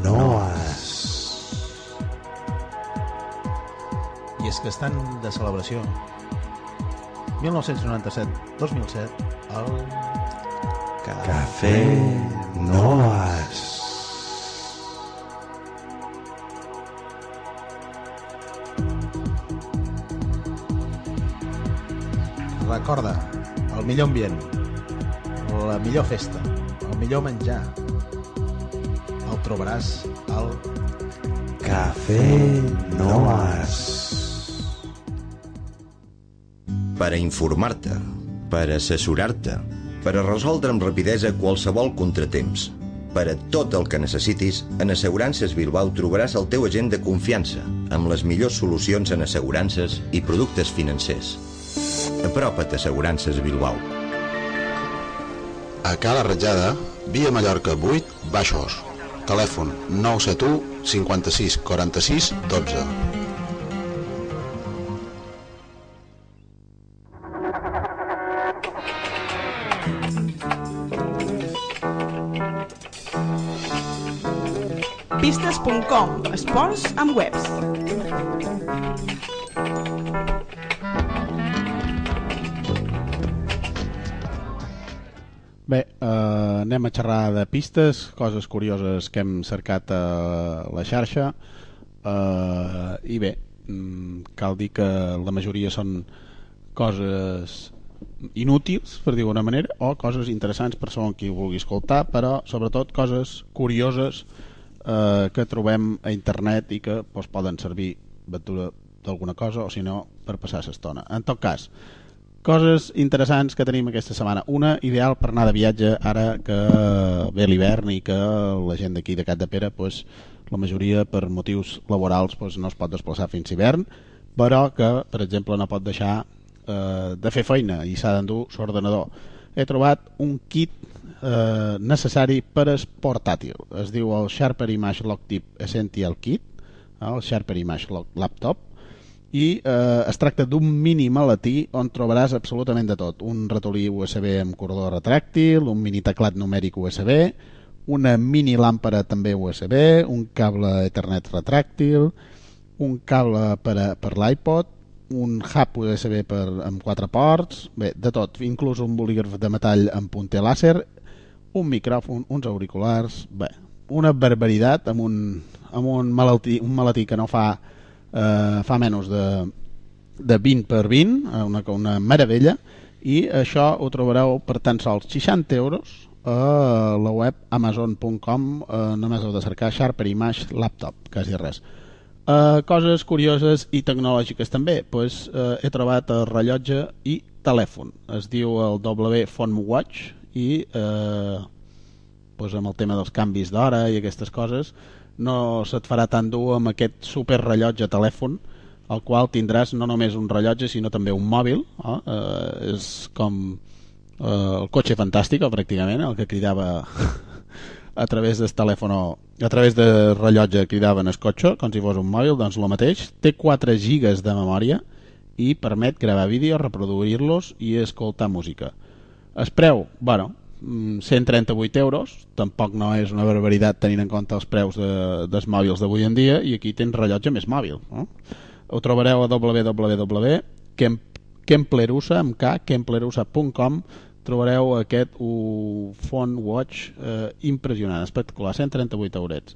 L: Noas. I és que estan de celebració. 1997-2007, el...
K: Cafè
L: Noas. Millor ambient, la millor festa, el millor menjar, el trobaràs al
M: Cafè Noas.
N: Per a informar-te, per assessorar-te, per a resoldre amb rapidesa qualsevol contratemps. Per a tot el que necessitis, en Assegurances Bilbao trobaràs el teu agent de confiança, amb les millors solucions en assegurances i productes financers. Apropa't a Assegurances Bilbao.
O: A Cala Ratjada, via Mallorca 8, Baixos. Telèfon 971 56 46 12.
P: Pistes.com, esports amb webs.
B: Anem a xerrar de pistes, coses curioses que hem cercat a la xarxa eh, i bé, mm, cal dir que la majoria són coses inútils, per dir-ho d'una manera, o coses interessants per segons qui ho vulgui escoltar, però sobretot coses curioses eh, que trobem a internet i que doncs, poden servir d'alguna cosa o si no per passar l'estona. En tot cas, coses interessants que tenim aquesta setmana. Una, ideal per anar de viatge ara que ve l'hivern i que la gent d'aquí de Cat de Pere, pues, la majoria per motius laborals pues, no es pot desplaçar fins hivern, però que, per exemple, no pot deixar eh, de fer feina i s'ha d'endur l'ordenador. He trobat un kit eh, necessari per es portàtil. Es diu el Sharper Image Logtip Essential Kit, eh, el Sharper Image Log Laptop, i eh, es tracta d'un mini maletí on trobaràs absolutament de tot. Un ratolí USB amb corredor retràctil, un mini teclat numèric USB, una mini làmpara també USB, un cable Ethernet retràctil, un cable per, a, per l'iPod, un hub USB per, amb quatre ports, bé, de tot, inclús un bolígraf de metall amb punter làser, un micròfon, uns auriculars, bé, una barbaritat amb un, amb un, malaltí, un maletí que no fa, eh, fa menys de, de 20 per 20, eh, una, una meravella, i això ho trobareu per tan sols 60 euros a la web amazon.com eh, només heu de cercar Sharper Image Laptop, quasi res. Uh, coses curioses i tecnològiques també pues, uh, he trobat el rellotge i telèfon es diu el W Phone Watch i uh, pues, amb el tema dels canvis d'hora i aquestes coses no se't farà tan dur amb aquest super rellotge telèfon al qual tindràs no només un rellotge sinó també un mòbil eh? Uh, és com uh, el cotxe fantàstic pràcticament el que cridava a través del telèfon a través de rellotge cridaven el cotxe com si fos un mòbil, doncs el mateix té 4 gigas de memòria i permet gravar vídeos, reproduir-los i escoltar música el preu, bueno 138 euros tampoc no és una barbaritat tenint en compte els preus de, dels mòbils d'avui en dia i aquí tens rellotge més mòbil no? ho trobareu a www.kemplerusa amb K, kemplerusa.com trobareu aquest uh, Watch eh, impressionant, espectacular, 138 eurets.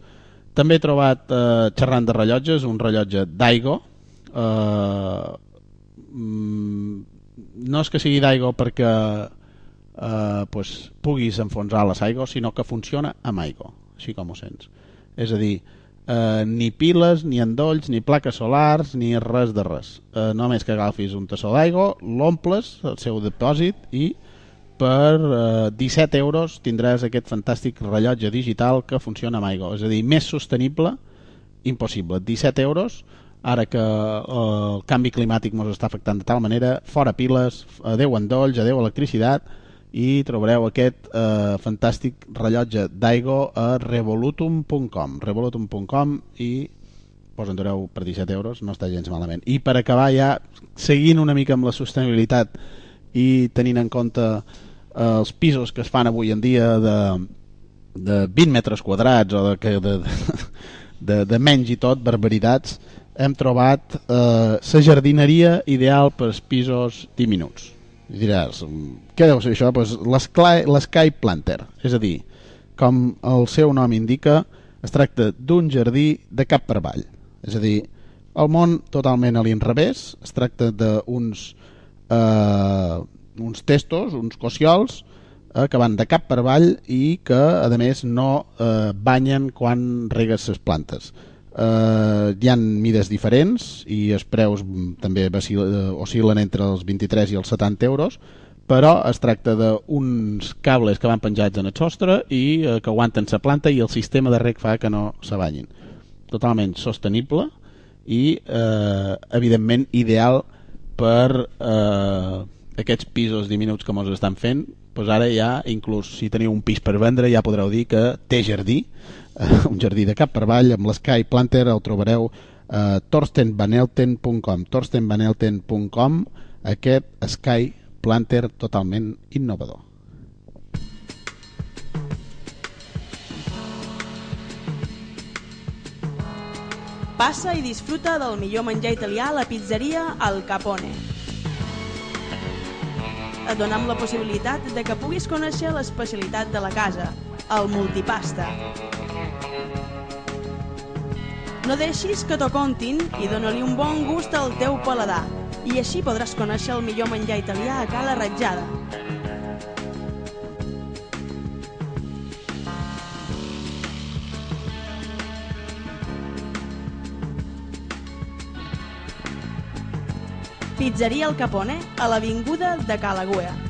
B: També he trobat, eh, xerrant de rellotges, un rellotge Daigo. Eh, mm, no és que sigui Daigo perquè eh, pues, puguis enfonsar les aigua, sinó que funciona amb aigua, així com ho sents. És a dir, eh, ni piles, ni endolls, ni plaques solars, ni res de res. Eh, només que agafis un tassó d'aigua, l'omples, el seu depòsit, i per eh, 17 euros tindràs aquest fantàstic rellotge digital que funciona amb aigua. És a dir, més sostenible, impossible. 17 euros, ara que eh, el canvi climàtic ens està afectant de tal manera, fora piles, adeu endolls, adeu electricitat, i trobareu aquest eh, fantàstic rellotge d'Aigo a revolutum.com revolutum.com i vos en dureu per 17 euros, no està gens malament. I per acabar ja, seguint una mica amb la sostenibilitat i tenint en compte eh, els pisos que es fan avui en dia de, de 20 metres quadrats o de, de, de, de, de menys i tot, barbaritats, hem trobat eh, la jardineria ideal per pisos diminuts. Diràs, què deu ser això? Pues L'Sky Planter, és a dir, com el seu nom indica, es tracta d'un jardí de cap per avall. És a dir, el món totalment a l'inrevés, es tracta d'uns eh, uns testos, uns cociols, eh, que van de cap per avall i que, a més, no eh, banyen quan regues les plantes. Eh, hi han mides diferents i els preus també oscil·len entre els 23 i els 70 euros, però es tracta d'uns cables que van penjats en el sostre i eh, que aguanten la planta i el sistema de reg fa que no se banyin. Totalment sostenible i, eh, evidentment, ideal per eh, aquests pisos diminuts que mos estan fent doncs ara ja, inclús si teniu un pis per vendre ja podreu dir que té jardí eh, un jardí de cap per avall amb l'Sky Planter el trobareu a torstenvanelten.com torstenvanelten.com aquest Sky Planter totalment innovador.
P: Passa i disfruta del millor menjar italià a la pizzeria Al Capone. Et donam la possibilitat de que puguis conèixer l'especialitat de la casa, el multipasta. No deixis que t'ho contin i dona-li un bon gust al teu paladar i així podràs conèixer el millor menjar italià a Cala Ratjada. Pizzeria El Capone, a l'avinguda de Calagüea.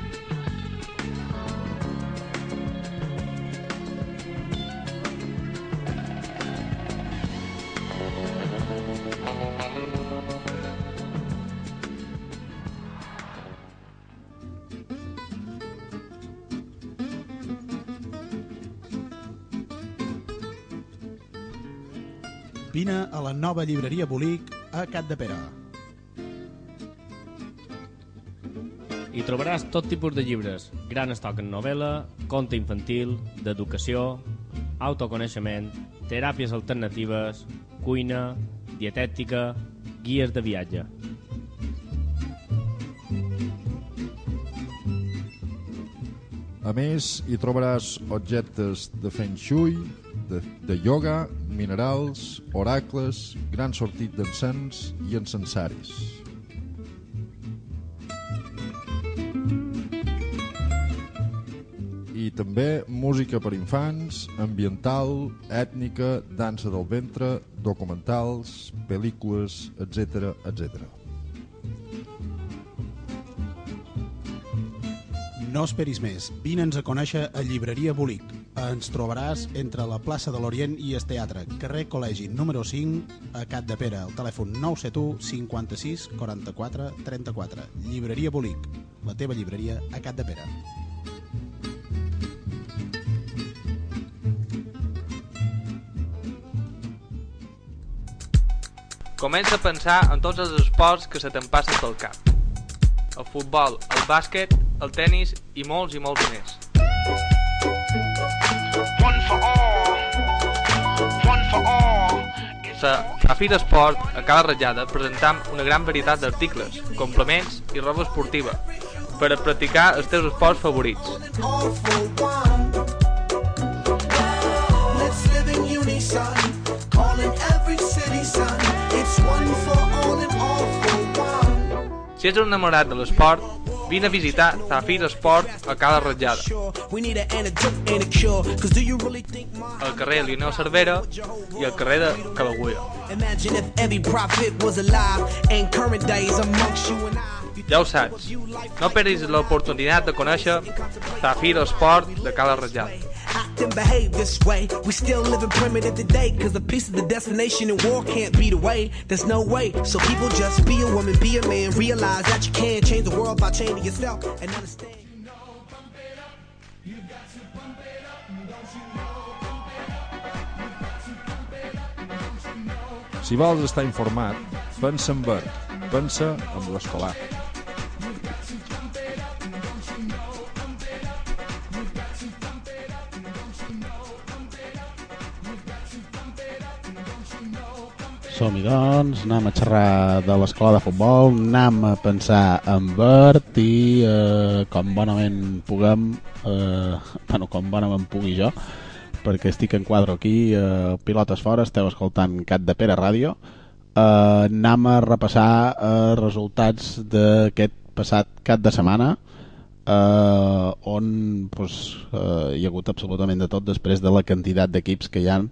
B: la nova llibreria Bolic a Cat de Pera.
E: Hi trobaràs tot tipus de llibres, gran estoc en novel·la, conte infantil, d'educació, autoconeixement, teràpies alternatives, cuina, dietètica, guies de viatge.
Q: A més, hi trobaràs objectes de feng shui, de, de yoga minerals, oracles, gran sortit d'encens i encensaris. I també música per infants, ambiental, ètnica, dansa del ventre, documentals, pel·lícules, etc etc.
B: No esperis més. Vine'ns a conèixer a Llibreria Bolic. Ens trobaràs entre la plaça de l'Orient i el Teatre, carrer Col·legi número 5, a Cat de Pere, el telèfon 971 56 44 34. Llibreria Bolic, la teva llibreria a Cat de Pere.
A: Comença a pensar en tots els esports que se te'n passen pel cap. El futbol, el bàsquet, el tennis i molts i molts més.
G: One for all. One for all.
A: Sa, a Fira Esport, a Cala Ratllada, presentam una gran varietat d'articles, complements i roba esportiva per a practicar els teus esports favorits.
I: all for one. Let's live in unison, calling every city son. It's one for all and all for one.
A: Si ets un enamorat de l'esport, vine a visitar Zafir Esport a Cala Ratllada, al carrer Lionel Cervera i al carrer de
I: I.
A: Ja ho saps, no perdis l'oportunitat de conèixer Zafir Esport de Cala Ratllada.
I: Act and behave this way. We still living primitive today. Cause a piece of the destination and war can't be the way. There's no way. So people just be a woman, be a man. Realize that you can change the world by changing yourself and understand.
Q: Si vols estar informat, pensa en Bert, pensa en l'escolar.
B: Som-hi, doncs, anem a xerrar de l'escola de futbol, anem a pensar en Bert i, eh, com bonament puguem, eh, bueno, com bonament pugui jo, perquè estic en quadro aquí, eh, pilotes fora, esteu escoltant Cat de Pere Ràdio, eh, anem a repassar eh, resultats d'aquest passat cap de setmana, eh, on pues, eh, hi ha hagut absolutament de tot després de la quantitat d'equips que hi han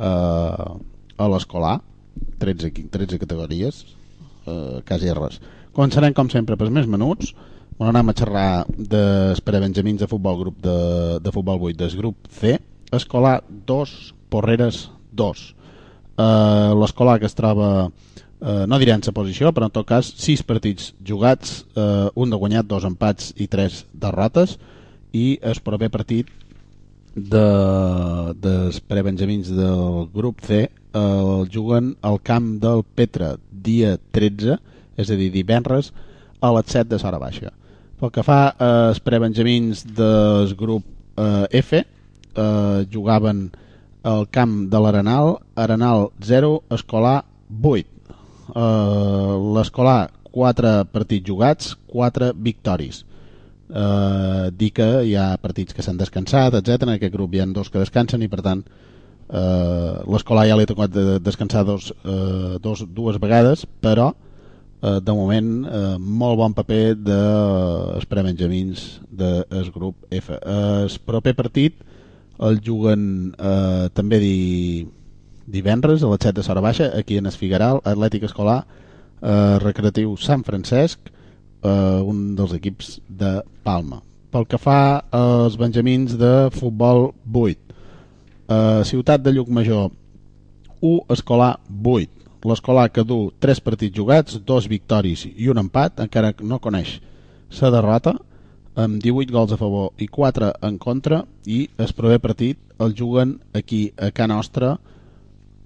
B: eh, a l'escolar 13, qui- 13 categories eh, quasi res. Començarem com sempre pels més menuts. On anem a xerrar dels prebenjamins de futbol grup de, de futbol 8 del grup C. Escolar 2, Porreres 2 eh, l'escolar que es troba eh, no diré en sa posició però en tot cas 6 partits jugats eh, un de guanyat, dos empats i 3 derrotes i el proper partit de, dels prebenjamins del grup C el juguen al camp del Petra dia 13, és a dir, divendres a les 7 de Sora Baixa. Pel que fa als prebenjamins del grup eh, F, eh, jugaven al camp de l'Arenal, Arenal 0, Escolar 8. Eh, L'Escolar 4 partits jugats, 4 victòries eh, dir que hi ha partits que s'han descansat, etc. En aquest grup hi ha dos que descansen i per tant eh, l'escolar ja li ha tocat de descansar dos, eh, dos, dues vegades, però eh, de moment eh, molt bon paper dels prebenjamins del grup F. Eh, el proper partit el juguen eh, també di, divendres a les 7 de Sora Baixa, aquí en Esfigaral, Atlètic Escolar, eh, Recreatiu Sant Francesc, eh, un dels equips de Palma. Pel que fa als benjamins de futbol 8, eh, Ciutat de Llucmajor 1, Escolar 8. L'escolar que du 3 partits jugats, 2 victòries i un empat, encara no coneix la derrota, amb 18 gols a favor i 4 en contra, i el proper partit el juguen aquí a Can Nostra,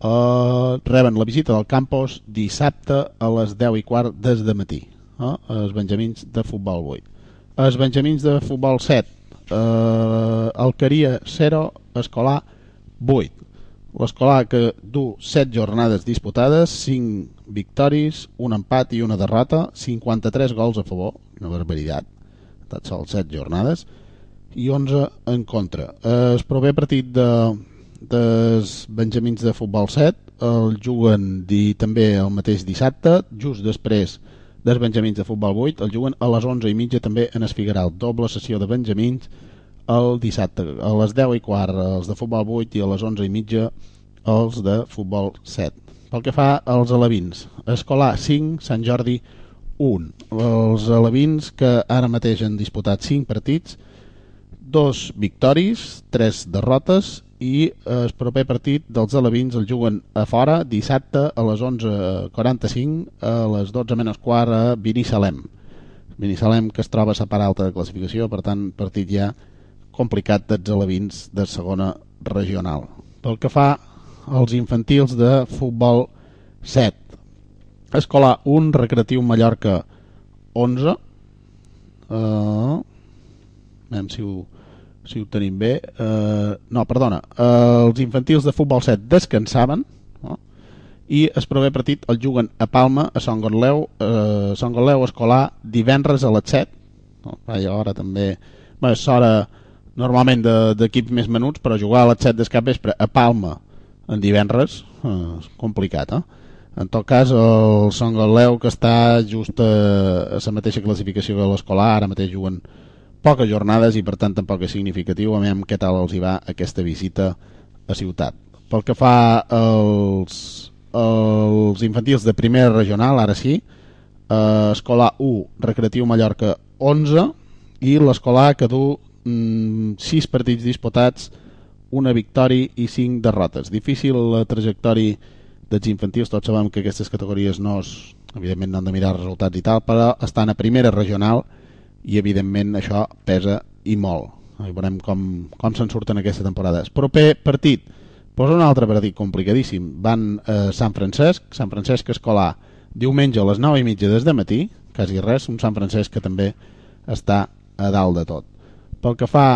B: eh, reben la visita del Campos dissabte a les 10 i quart des de matí, eh, els benjamins de futbol 8. Els Benjamins de futbol 7, eh, Alqueria 0, Escolar 8. L'escolar que du 7 jornades disputades, 5 victòries, un empat i una derrota, 53 gols a favor, una barbaritat, tan sols 7 jornades, i 11 en contra. Eh, El proper partit de, dels Benjamins de futbol 7 el juguen di, també el mateix dissabte, just després dels Benjamins de futbol 8, el juguen a les 11 i mitja també en Esfigueral, doble sessió de Benjamins el dissabte, a les 10 i quart els de futbol 8 i a les 11 i mitja els de futbol 7. Pel que fa als alevins, Escolar 5, Sant Jordi 1. Els alevins que ara mateix han disputat 5 partits, dos victòries, tres derrotes i el proper partit dels alevins el juguen a fora dissabte a les 11.45 a les 12 menys quart a Binissalem Binissalem que es troba separat de classificació per tant partit ja complicat dels alevins de segona regional. Pel que fa als infantils de futbol 7 Escolar 1, Recreatiu Mallorca 11 uh, veiem si ho si ho tenim bé uh, no, perdona uh, els infantils de futbol 7 descansaven no? i el proper partit el juguen a Palma a Sant Gorleu uh, Sant Gorleu escolar divendres a les 7 no? Vaja, hora també bé, és hora normalment d'equips més menuts però jugar a les 7 del capvespre a Palma en divendres uh, és complicat eh? en tot cas el Sant Galeu que està just a, a la mateixa classificació que l'escolar ara mateix juguen poques jornades i per tant tampoc és significatiu a veure què tal els hi va aquesta visita a ciutat. Pel que fa als, als infantils de primera regional ara sí eh, escolar 1 Recreatiu Mallorca 11 i l'escolar que du mm, 6 partits disputats una victòria i 5 derrotes. Difícil la trajectòria dels infantils, tots sabem que aquestes categories no es, evidentment no han de mirar resultats i tal, però estan a primera regional i evidentment això pesa i molt. I veurem com, com se'n surten aquesta temporada. El proper partit, posa un altre partit complicadíssim. Van a Sant Francesc, Sant Francesc Escolar, diumenge a les 9 i mitja des de matí, quasi res, un Sant Francesc que també està a dalt de tot. Pel que fa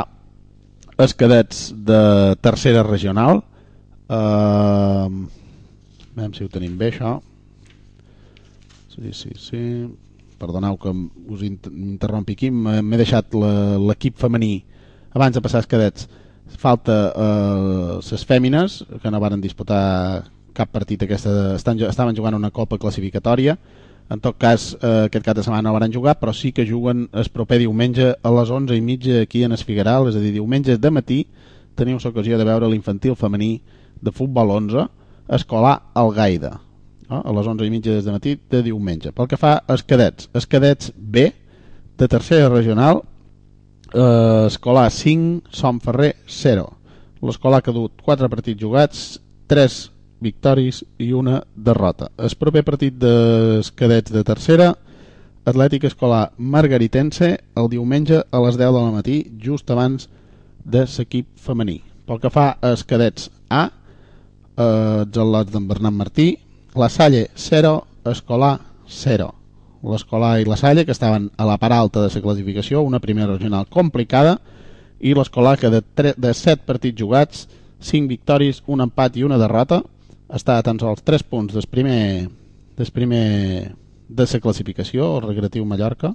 B: als cadets de tercera regional, eh, Veiem si ho tenim bé, això. Sí, sí, sí. Perdoneu que us inter interrompi aquí. M'he deixat l'equip femení abans de passar els cadets. Falta les eh, fèmines, que no varen disputar cap partit aquesta... Estan, estaven jugant una copa classificatòria. En tot cas, eh, aquest cap de setmana no van jugar, però sí que juguen el proper diumenge a les 11 i mitja aquí en Esfigueral, és a dir, diumenge de matí teniu l'ocasió de veure l'infantil femení de futbol 11 escolar Algaida no? a les 11 i mitja de matí de diumenge. Pel que fa als cadets els cadets B de tercera regional eh, escolar 5 Som Ferrer 0 l'escolar ha dut 4 partits jugats 3 victòries i una derrota. El proper partit dels cadets de tercera Atlètic Escolar Margaritense el diumenge a les 10 del matí just abans de l'equip femení. Pel que fa als cadets A eh, els al·lots d'en Bernat Martí, la Salle 0, Escolar 0. L'Escolar i la Salle, que estaven a la part alta de la classificació, una primera regional complicada, i l'Escolar, que de, de 7 partits jugats, 5 victòries, un empat i una derrota, està a tan sols 3 punts del primer, del primer de la classificació, el Recreatiu Mallorca,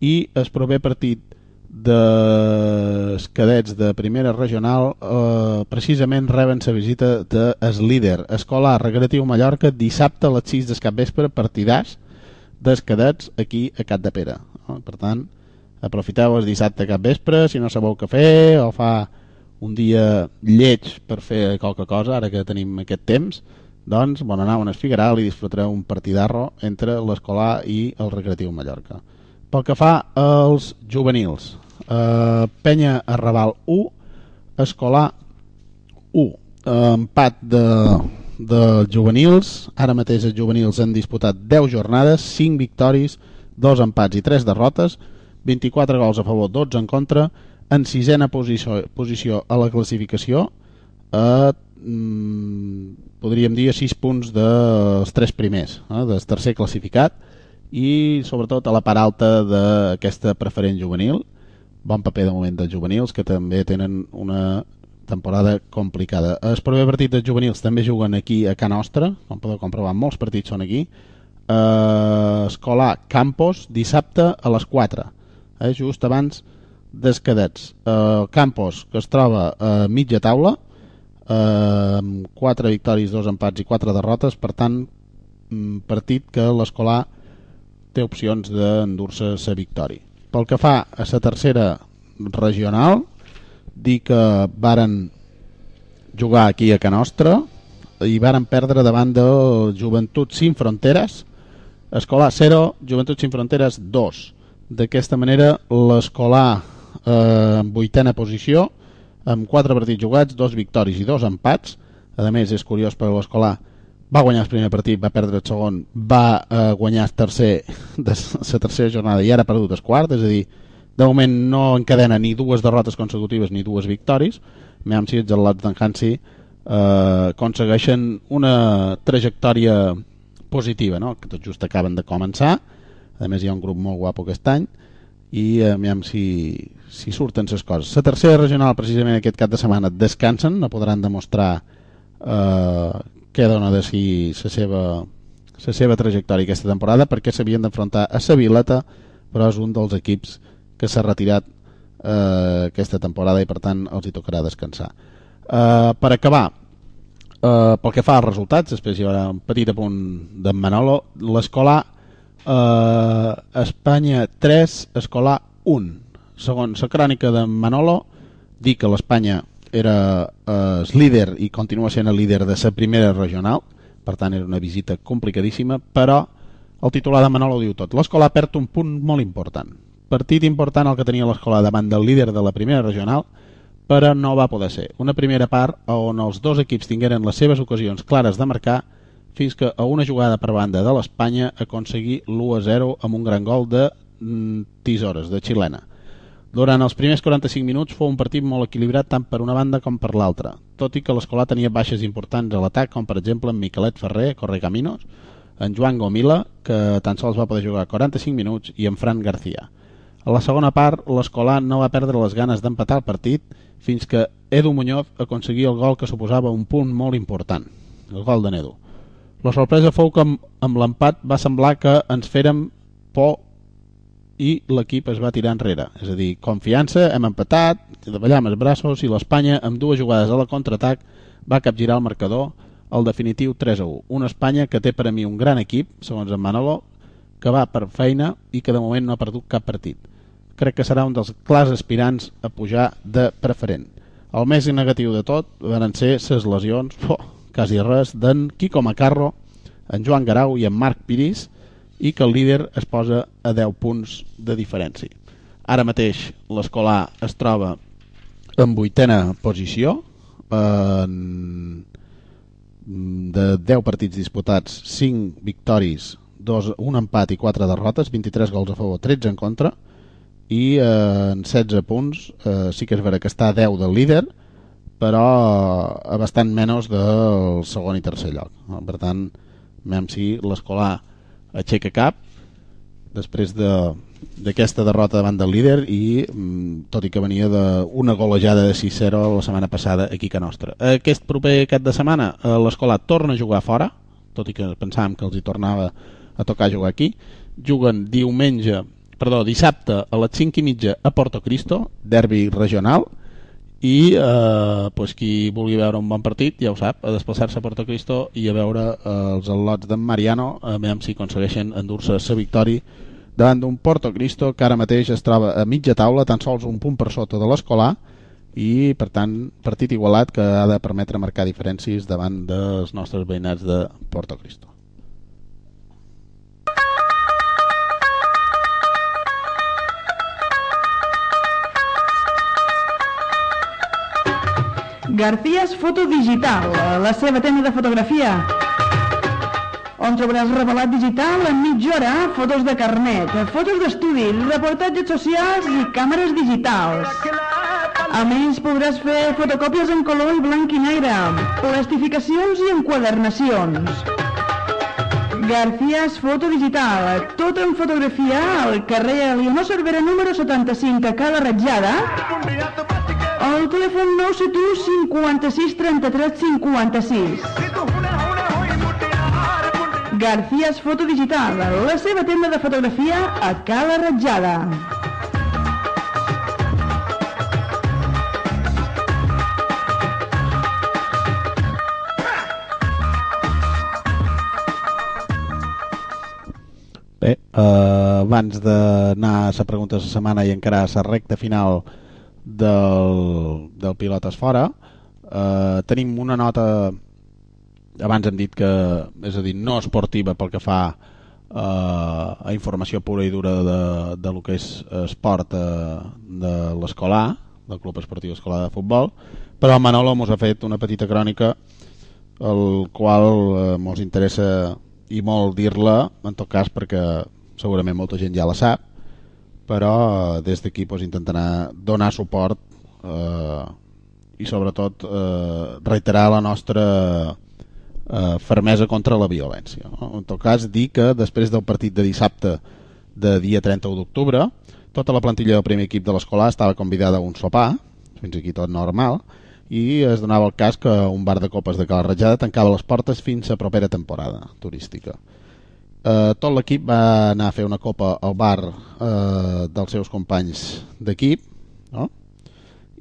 B: i el proper partit dels cadets de primera regional eh, precisament reben la visita de es líder. Escolar Recreatiu Mallorca dissabte a les 6 del capvespre partidars dels cadets aquí a Cat de Pere per tant aprofiteu el dissabte a capvespre si no sabeu què fer o fa un dia lleig per fer qualque cosa ara que tenim aquest temps doncs bon anar a un Esfigueral i disfrutareu un partidarro entre l'Escolar i el Recreatiu Mallorca pel que fa als juvenils, eh, Penya Arrabal 1, Escolar 1. Eh, empat de, de juvenils, ara mateix els juvenils han disputat 10 jornades, 5 victòries, 2 empats i 3 derrotes, 24 gols a favor, 12 en contra, en sisena posició, posició a la classificació, mm, podríem dir a 6 punts dels tres primers, eh, del tercer classificat, i sobretot a la part alta d'aquesta preferent juvenil bon paper de moment dels juvenils que també tenen una temporada complicada. El proper partit dels juvenils també juguen aquí a Can Nostra, com podeu comprovar, molts partits són aquí. Uh, Escolar Campos, dissabte a les 4, eh, just abans dels cadets. Uh, Campos, que es troba a mitja taula, amb 4 victòries, 2 empats i 4 derrotes, per tant, mm, partit que l'escolar té opcions d'endur-se la victòria. Pel que fa a la tercera regional, dir que varen jugar aquí a Can Nostra i varen perdre davant de Joventut Sin Fronteres Escolar 0, Joventut Sin Fronteres 2 d'aquesta manera l'escolar eh, en vuitena posició amb 4 partits jugats, 2 victòries i 2 empats a més és curiós perquè l'escolar va guanyar el primer partit, va perdre el segon va eh, guanyar el tercer de la tercera jornada i ara ha perdut el quart és a dir, de moment no encadena ni dues derrotes consecutives ni dues victòries. Miam si els al·lots d'en Hansi eh, aconsegueixen una trajectòria positiva no? que tot just acaben de començar. A més hi ha un grup molt guapo aquest any. I eh, aviam si, si surten les coses. La tercera regional precisament aquest cap de setmana descansen, no podran demostrar eh, què dona de si la seva, la seva trajectòria aquesta temporada perquè s'havien d'enfrontar a la Vileta però és un dels equips que s'ha retirat eh, aquesta temporada i per tant els hi tocarà descansar. Eh, per acabar eh, pel que fa als resultats després hi haurà un petit apunt d'en Manolo. L'escolar eh, Espanya 3 escolar 1 segons la crònica d'en Manolo dir que l'Espanya era eh, líder i continua sent el líder de la primera regional per tant era una visita complicadíssima però el titular de Manolo diu tot l'escola perd un punt molt important partit important el que tenia l'escola davant del líder de la primera regional, però no va poder ser. Una primera part on els dos equips tingueren les seves ocasions clares de marcar fins que a una jugada per banda de l'Espanya aconseguir l'1-0 amb un gran gol de mm, Tisores, de xilena. Durant els primers 45 minuts fou un partit molt equilibrat tant per una banda com per l'altra, tot i que l'escola tenia baixes importants a l'atac, com per exemple en Miquelet Ferrer, Correcaminos, en Joan Gomila, que tan sols va poder jugar 45 minuts, i en Fran García. A la segona part, l'escolar no va perdre les ganes d'empatar el partit fins que Edu Muñoz aconseguia el gol que suposava un punt molt important, el gol de Nedu. La sorpresa fou que amb, amb l'empat va semblar que ens fèrem por i l'equip es va tirar enrere. És a dir, confiança, hem empatat, davallam els braços i l'Espanya, amb dues jugades a la contraatac, va capgirar el marcador el definitiu 3 a 1. Una Espanya que té per a mi un gran equip, segons en Manolo, que va per feina i que de moment no ha perdut cap partit. Crec que serà un dels clars aspirants a pujar de preferent. El més negatiu de tot van ser les lesions, oh, quasi res, d'en Quico Macarro, en Joan Garau i en Marc Piris, i que el líder es posa a 10 punts de diferència. Ara mateix l'escolar es troba en vuitena posició, en... de 10 partits disputats, 5 victòries, dos, un empat i 4 derrotes, 23 gols a favor, 13 en contra, i eh, en 16 punts eh, sí que és vera que està a 10 del líder, però a bastant menys del segon i tercer lloc. Per tant, veiem si l'escolar aixeca cap després d'aquesta de, derrota davant del líder i mm, tot i que venia d'una golejada de 6-0 la setmana passada aquí a nostra. Aquest proper cap de setmana eh, l'escola torna a jugar fora, tot i que pensàvem que els hi tornava a tocar jugar aquí. Juguen diumenge, perdó, dissabte a les 5 i mitja a Porto Cristo, derbi regional, i eh, pues, qui vulgui veure un bon partit ja ho sap, a desplaçar-se a Porto Cristo i a veure eh, els al·lots d'en Mariano a veure si aconsegueixen endur-se la victòria davant d'un Porto Cristo que ara mateix es troba a mitja taula tan sols un punt per sota de l'escolar i per tant partit igualat que ha de permetre marcar diferències davant dels nostres veïnats de Porto Cristo
P: Garcías Foto Digital, la seva tenda de fotografia. On trobaràs revelat digital en mitja hora, fotos de carnet, fotos d'estudi, reportatges socials i càmeres digitals. A més, podràs fer fotocòpies en color i blanc i negre, plastificacions i enquadernacions. Garcías Foto Digital, tot en fotografia al carrer Leonor Cervera número 75 a Cala Ratjada. El telèfon 971 56 33 56. Garcías Foto Digital, la seva tenda de fotografia a Cala Ratjada.
B: Bé, eh, abans d'anar a la pregunta de la setmana i encarar la recta final del, del Pilotes Fora, eh, tenim una nota, abans hem dit que, és a dir, no esportiva pel que fa eh, a informació pura i dura de, de lo que és esport eh, de l'escolar, del Club Esportiu Escolar de Futbol, però el Manolo mos ha fet una petita crònica el qual eh, mos interessa i molt dir-la, en tot cas perquè segurament molta gent ja la sap, però des d'aquí pues, intentarà donar suport eh, i sobretot eh, reiterar la nostra eh, fermesa contra la violència. No? En tot cas, dir que després del partit de dissabte de dia 31 d'octubre, tota la plantilla del primer equip de l'escola estava convidada a un sopar, fins aquí tot normal, i es donava el cas que un bar de copes de Cala Ratjada tancava les portes fins a propera temporada turística. Eh, tot l'equip va anar a fer una copa al bar eh, dels seus companys d'equip, no?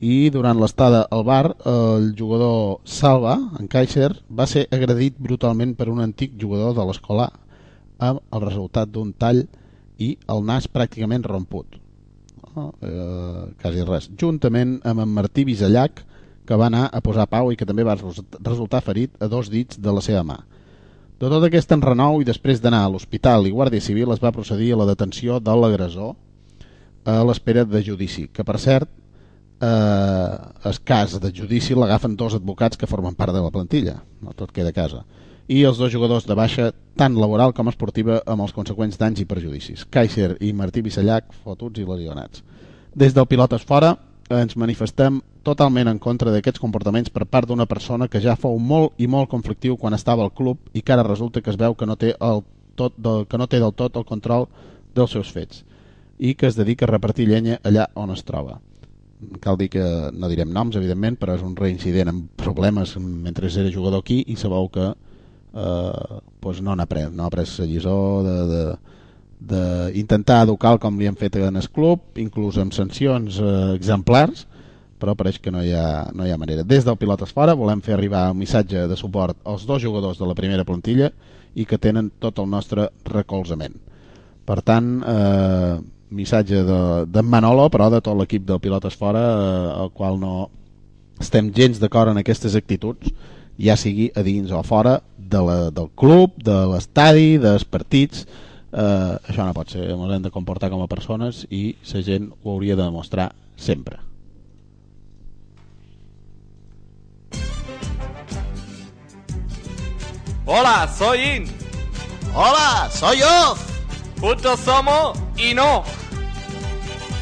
B: i durant l'estada al bar el jugador Salva, en Kaiser, va ser agredit brutalment per un antic jugador de l'escola amb el resultat d'un tall i el nas pràcticament romput. No? Eh, quasi res. Juntament amb en Martí Bisallac, que va anar a posar pau i que també va resultar ferit a dos dits de la seva mà. De tot aquest enrenou i després d'anar a l'hospital i Guàrdia Civil es va procedir a la detenció de l'agressor a l'espera de judici, que per cert eh, el cas de judici l'agafen dos advocats que formen part de la plantilla, no tot queda a casa, i els dos jugadors de baixa, tant laboral com esportiva, amb els conseqüents danys i perjudicis. Kaiser i Martí Bissallac, fotuts i lesionats. Des del Pilotes Fora ens manifestem totalment en contra d'aquests comportaments per part d'una persona que ja fou molt i molt conflictiu quan estava al club i que ara resulta que es veu que no té, el tot del, que no té del tot el control dels seus fets i que es dedica a repartir llenya allà on es troba. Cal dir que no direm noms, evidentment, però és un reincident amb problemes mentre era jugador aquí i sabeu que eh, doncs no n'ha pres, no ha pres la lliçó de, de, d'intentar educar com li han fet en el club, inclús amb sancions eh, exemplars, però pareix que no hi, ha, no hi ha manera. Des del Pilotes Fora volem fer arribar un missatge de suport als dos jugadors de la primera plantilla i que tenen tot el nostre recolzament. Per tant, eh, missatge de, de Manolo, però de tot l'equip del Pilotes Fora, eh, el qual no estem gens d'acord en aquestes actituds, ja sigui a dins o a fora de la, del club, de l'estadi, dels partits, eh, això no pot ser, ens hem de comportar com a persones i la gent ho hauria de demostrar sempre.
A: Hola, soy In.
R: Hola, soy Off.
A: Juntos somos y no.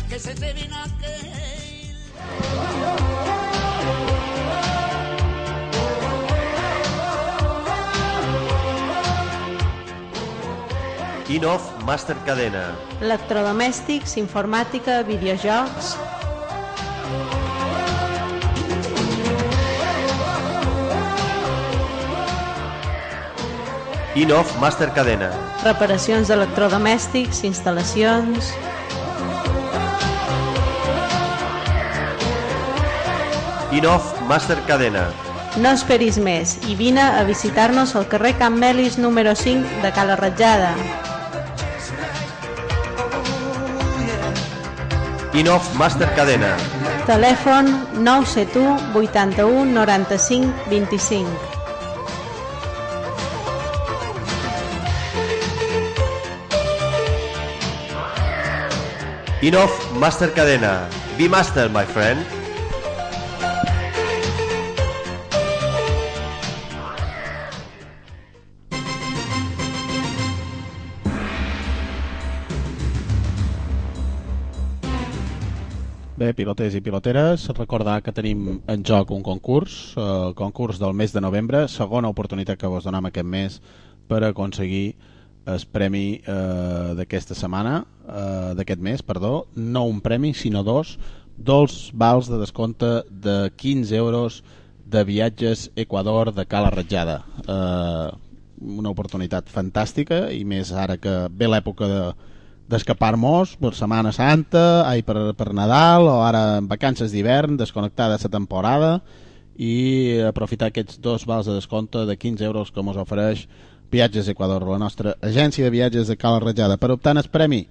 R: Que se te viene
F: Inoff Master Cadena.
H: Electrodomèstics, informàtica, videojocs...
F: Inoff Master Cadena.
H: Reparacions d'electrodomèstics, instal·lacions...
F: Inoff Master Cadena.
H: No esperis més i vine a visitar-nos al carrer Can Melis número 5 de Cala Ratjada.
F: Inoff Master Cadena.
H: Telèfon 971 81 95 25.
F: Inoff Master Cadena. Be Master, my friend.
B: Piloters i piloteres, recordar que tenim en joc un concurs, eh, el concurs del mes de novembre, segona oportunitat que vos donem aquest mes per aconseguir el premi eh, d'aquesta setmana, eh, d'aquest mes, perdó, no un premi, sinó dos, dos vals de descompte de 15 euros de viatges Equador de Cala Ratjada. Eh, una oportunitat fantàstica i més ara que ve l'època de d'escapar-nos per Setmana Santa, ai, per, per Nadal o ara en vacances d'hivern, desconnectar de la temporada i aprofitar aquests dos vals de descompte de 15 euros que ens ofereix Viatges Equador, la nostra agència de viatges de Cala Ratjada. Per optar el premi,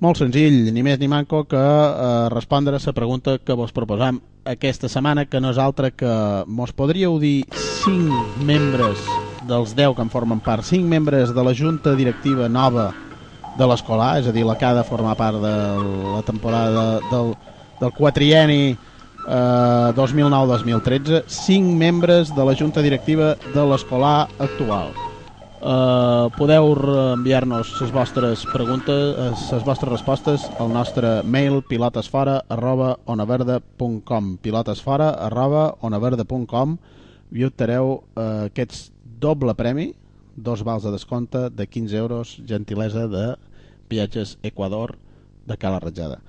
B: molt senzill, ni més ni manco que eh, respondre a la pregunta que vos proposam aquesta setmana, que no és altra que mos podríeu dir 5 membres dels 10 que en formen part, 5 membres de la junta directiva nova de l'escolar, és a dir, la que ha de formar part de la temporada del, del quatrieni eh, 2009-2013, 5 membres de la junta directiva de l'escolar actual. Uh, podeu enviar-nos les vostres preguntes, les vostres respostes al nostre mail pilotesfora arroba onaverda.com pilotesfora arroba onaverda.com i obtareu uh, aquests doble premi dos vals de descompte de 15 euros gentilesa de viatges Equador de Cala Ratjada.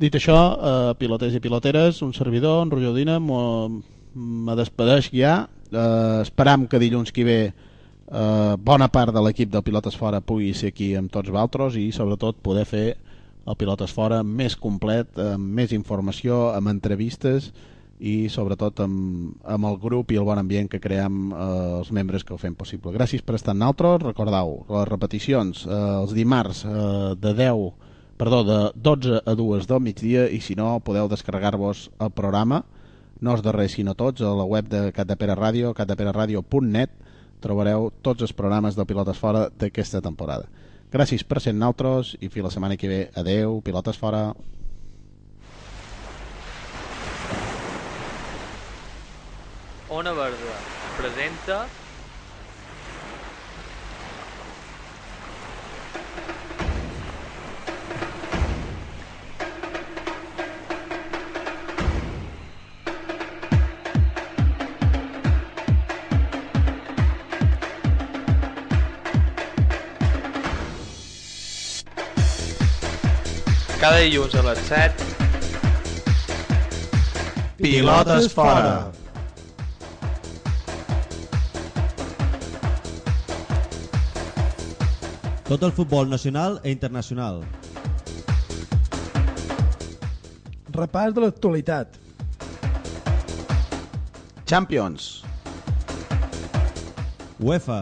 B: Dit això, uh, piloters i piloteres un servidor, en Roger Udina me despedeix ja. Uh, esperam que dilluns que ve eh, bona part de l'equip del Pilotes Fora pugui ser aquí amb tots vosaltres i sobretot poder fer el Pilotes Fora més complet, amb més informació, amb entrevistes i sobretot amb, amb el grup i el bon ambient que creem eh, els membres que ho fem possible. Gràcies per estar en altres, recordeu, les repeticions eh, els dimarts eh, de 10 perdó, de 12 a 2 del migdia i si no podeu descarregar-vos el programa no és de res sinó tots a la web de Catapera Ràdio cataperaradio.net trobareu tots els programes del Pilotes Fora d'aquesta temporada. Gràcies per ser naltros i fins la setmana que ve. Adeu, Pilotes Fora.
A: Ona Verda presenta cada dilluns a les 7
B: Pilotes fora.
C: Tot el futbol nacional e internacional.
D: Repàs de l'actualitat.
B: Champions.
C: UEFA.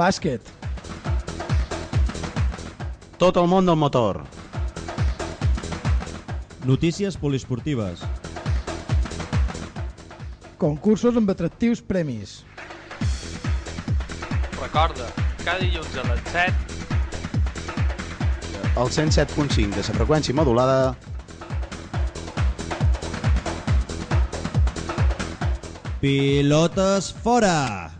D: Bàsquet.
B: Tot el món del motor.
C: Notícies poliesportives.
D: Concursos amb atractius premis.
A: Recorda, cada dilluns a les 7
B: El 107.5 de la freqüència modulada
C: Pilotes fora!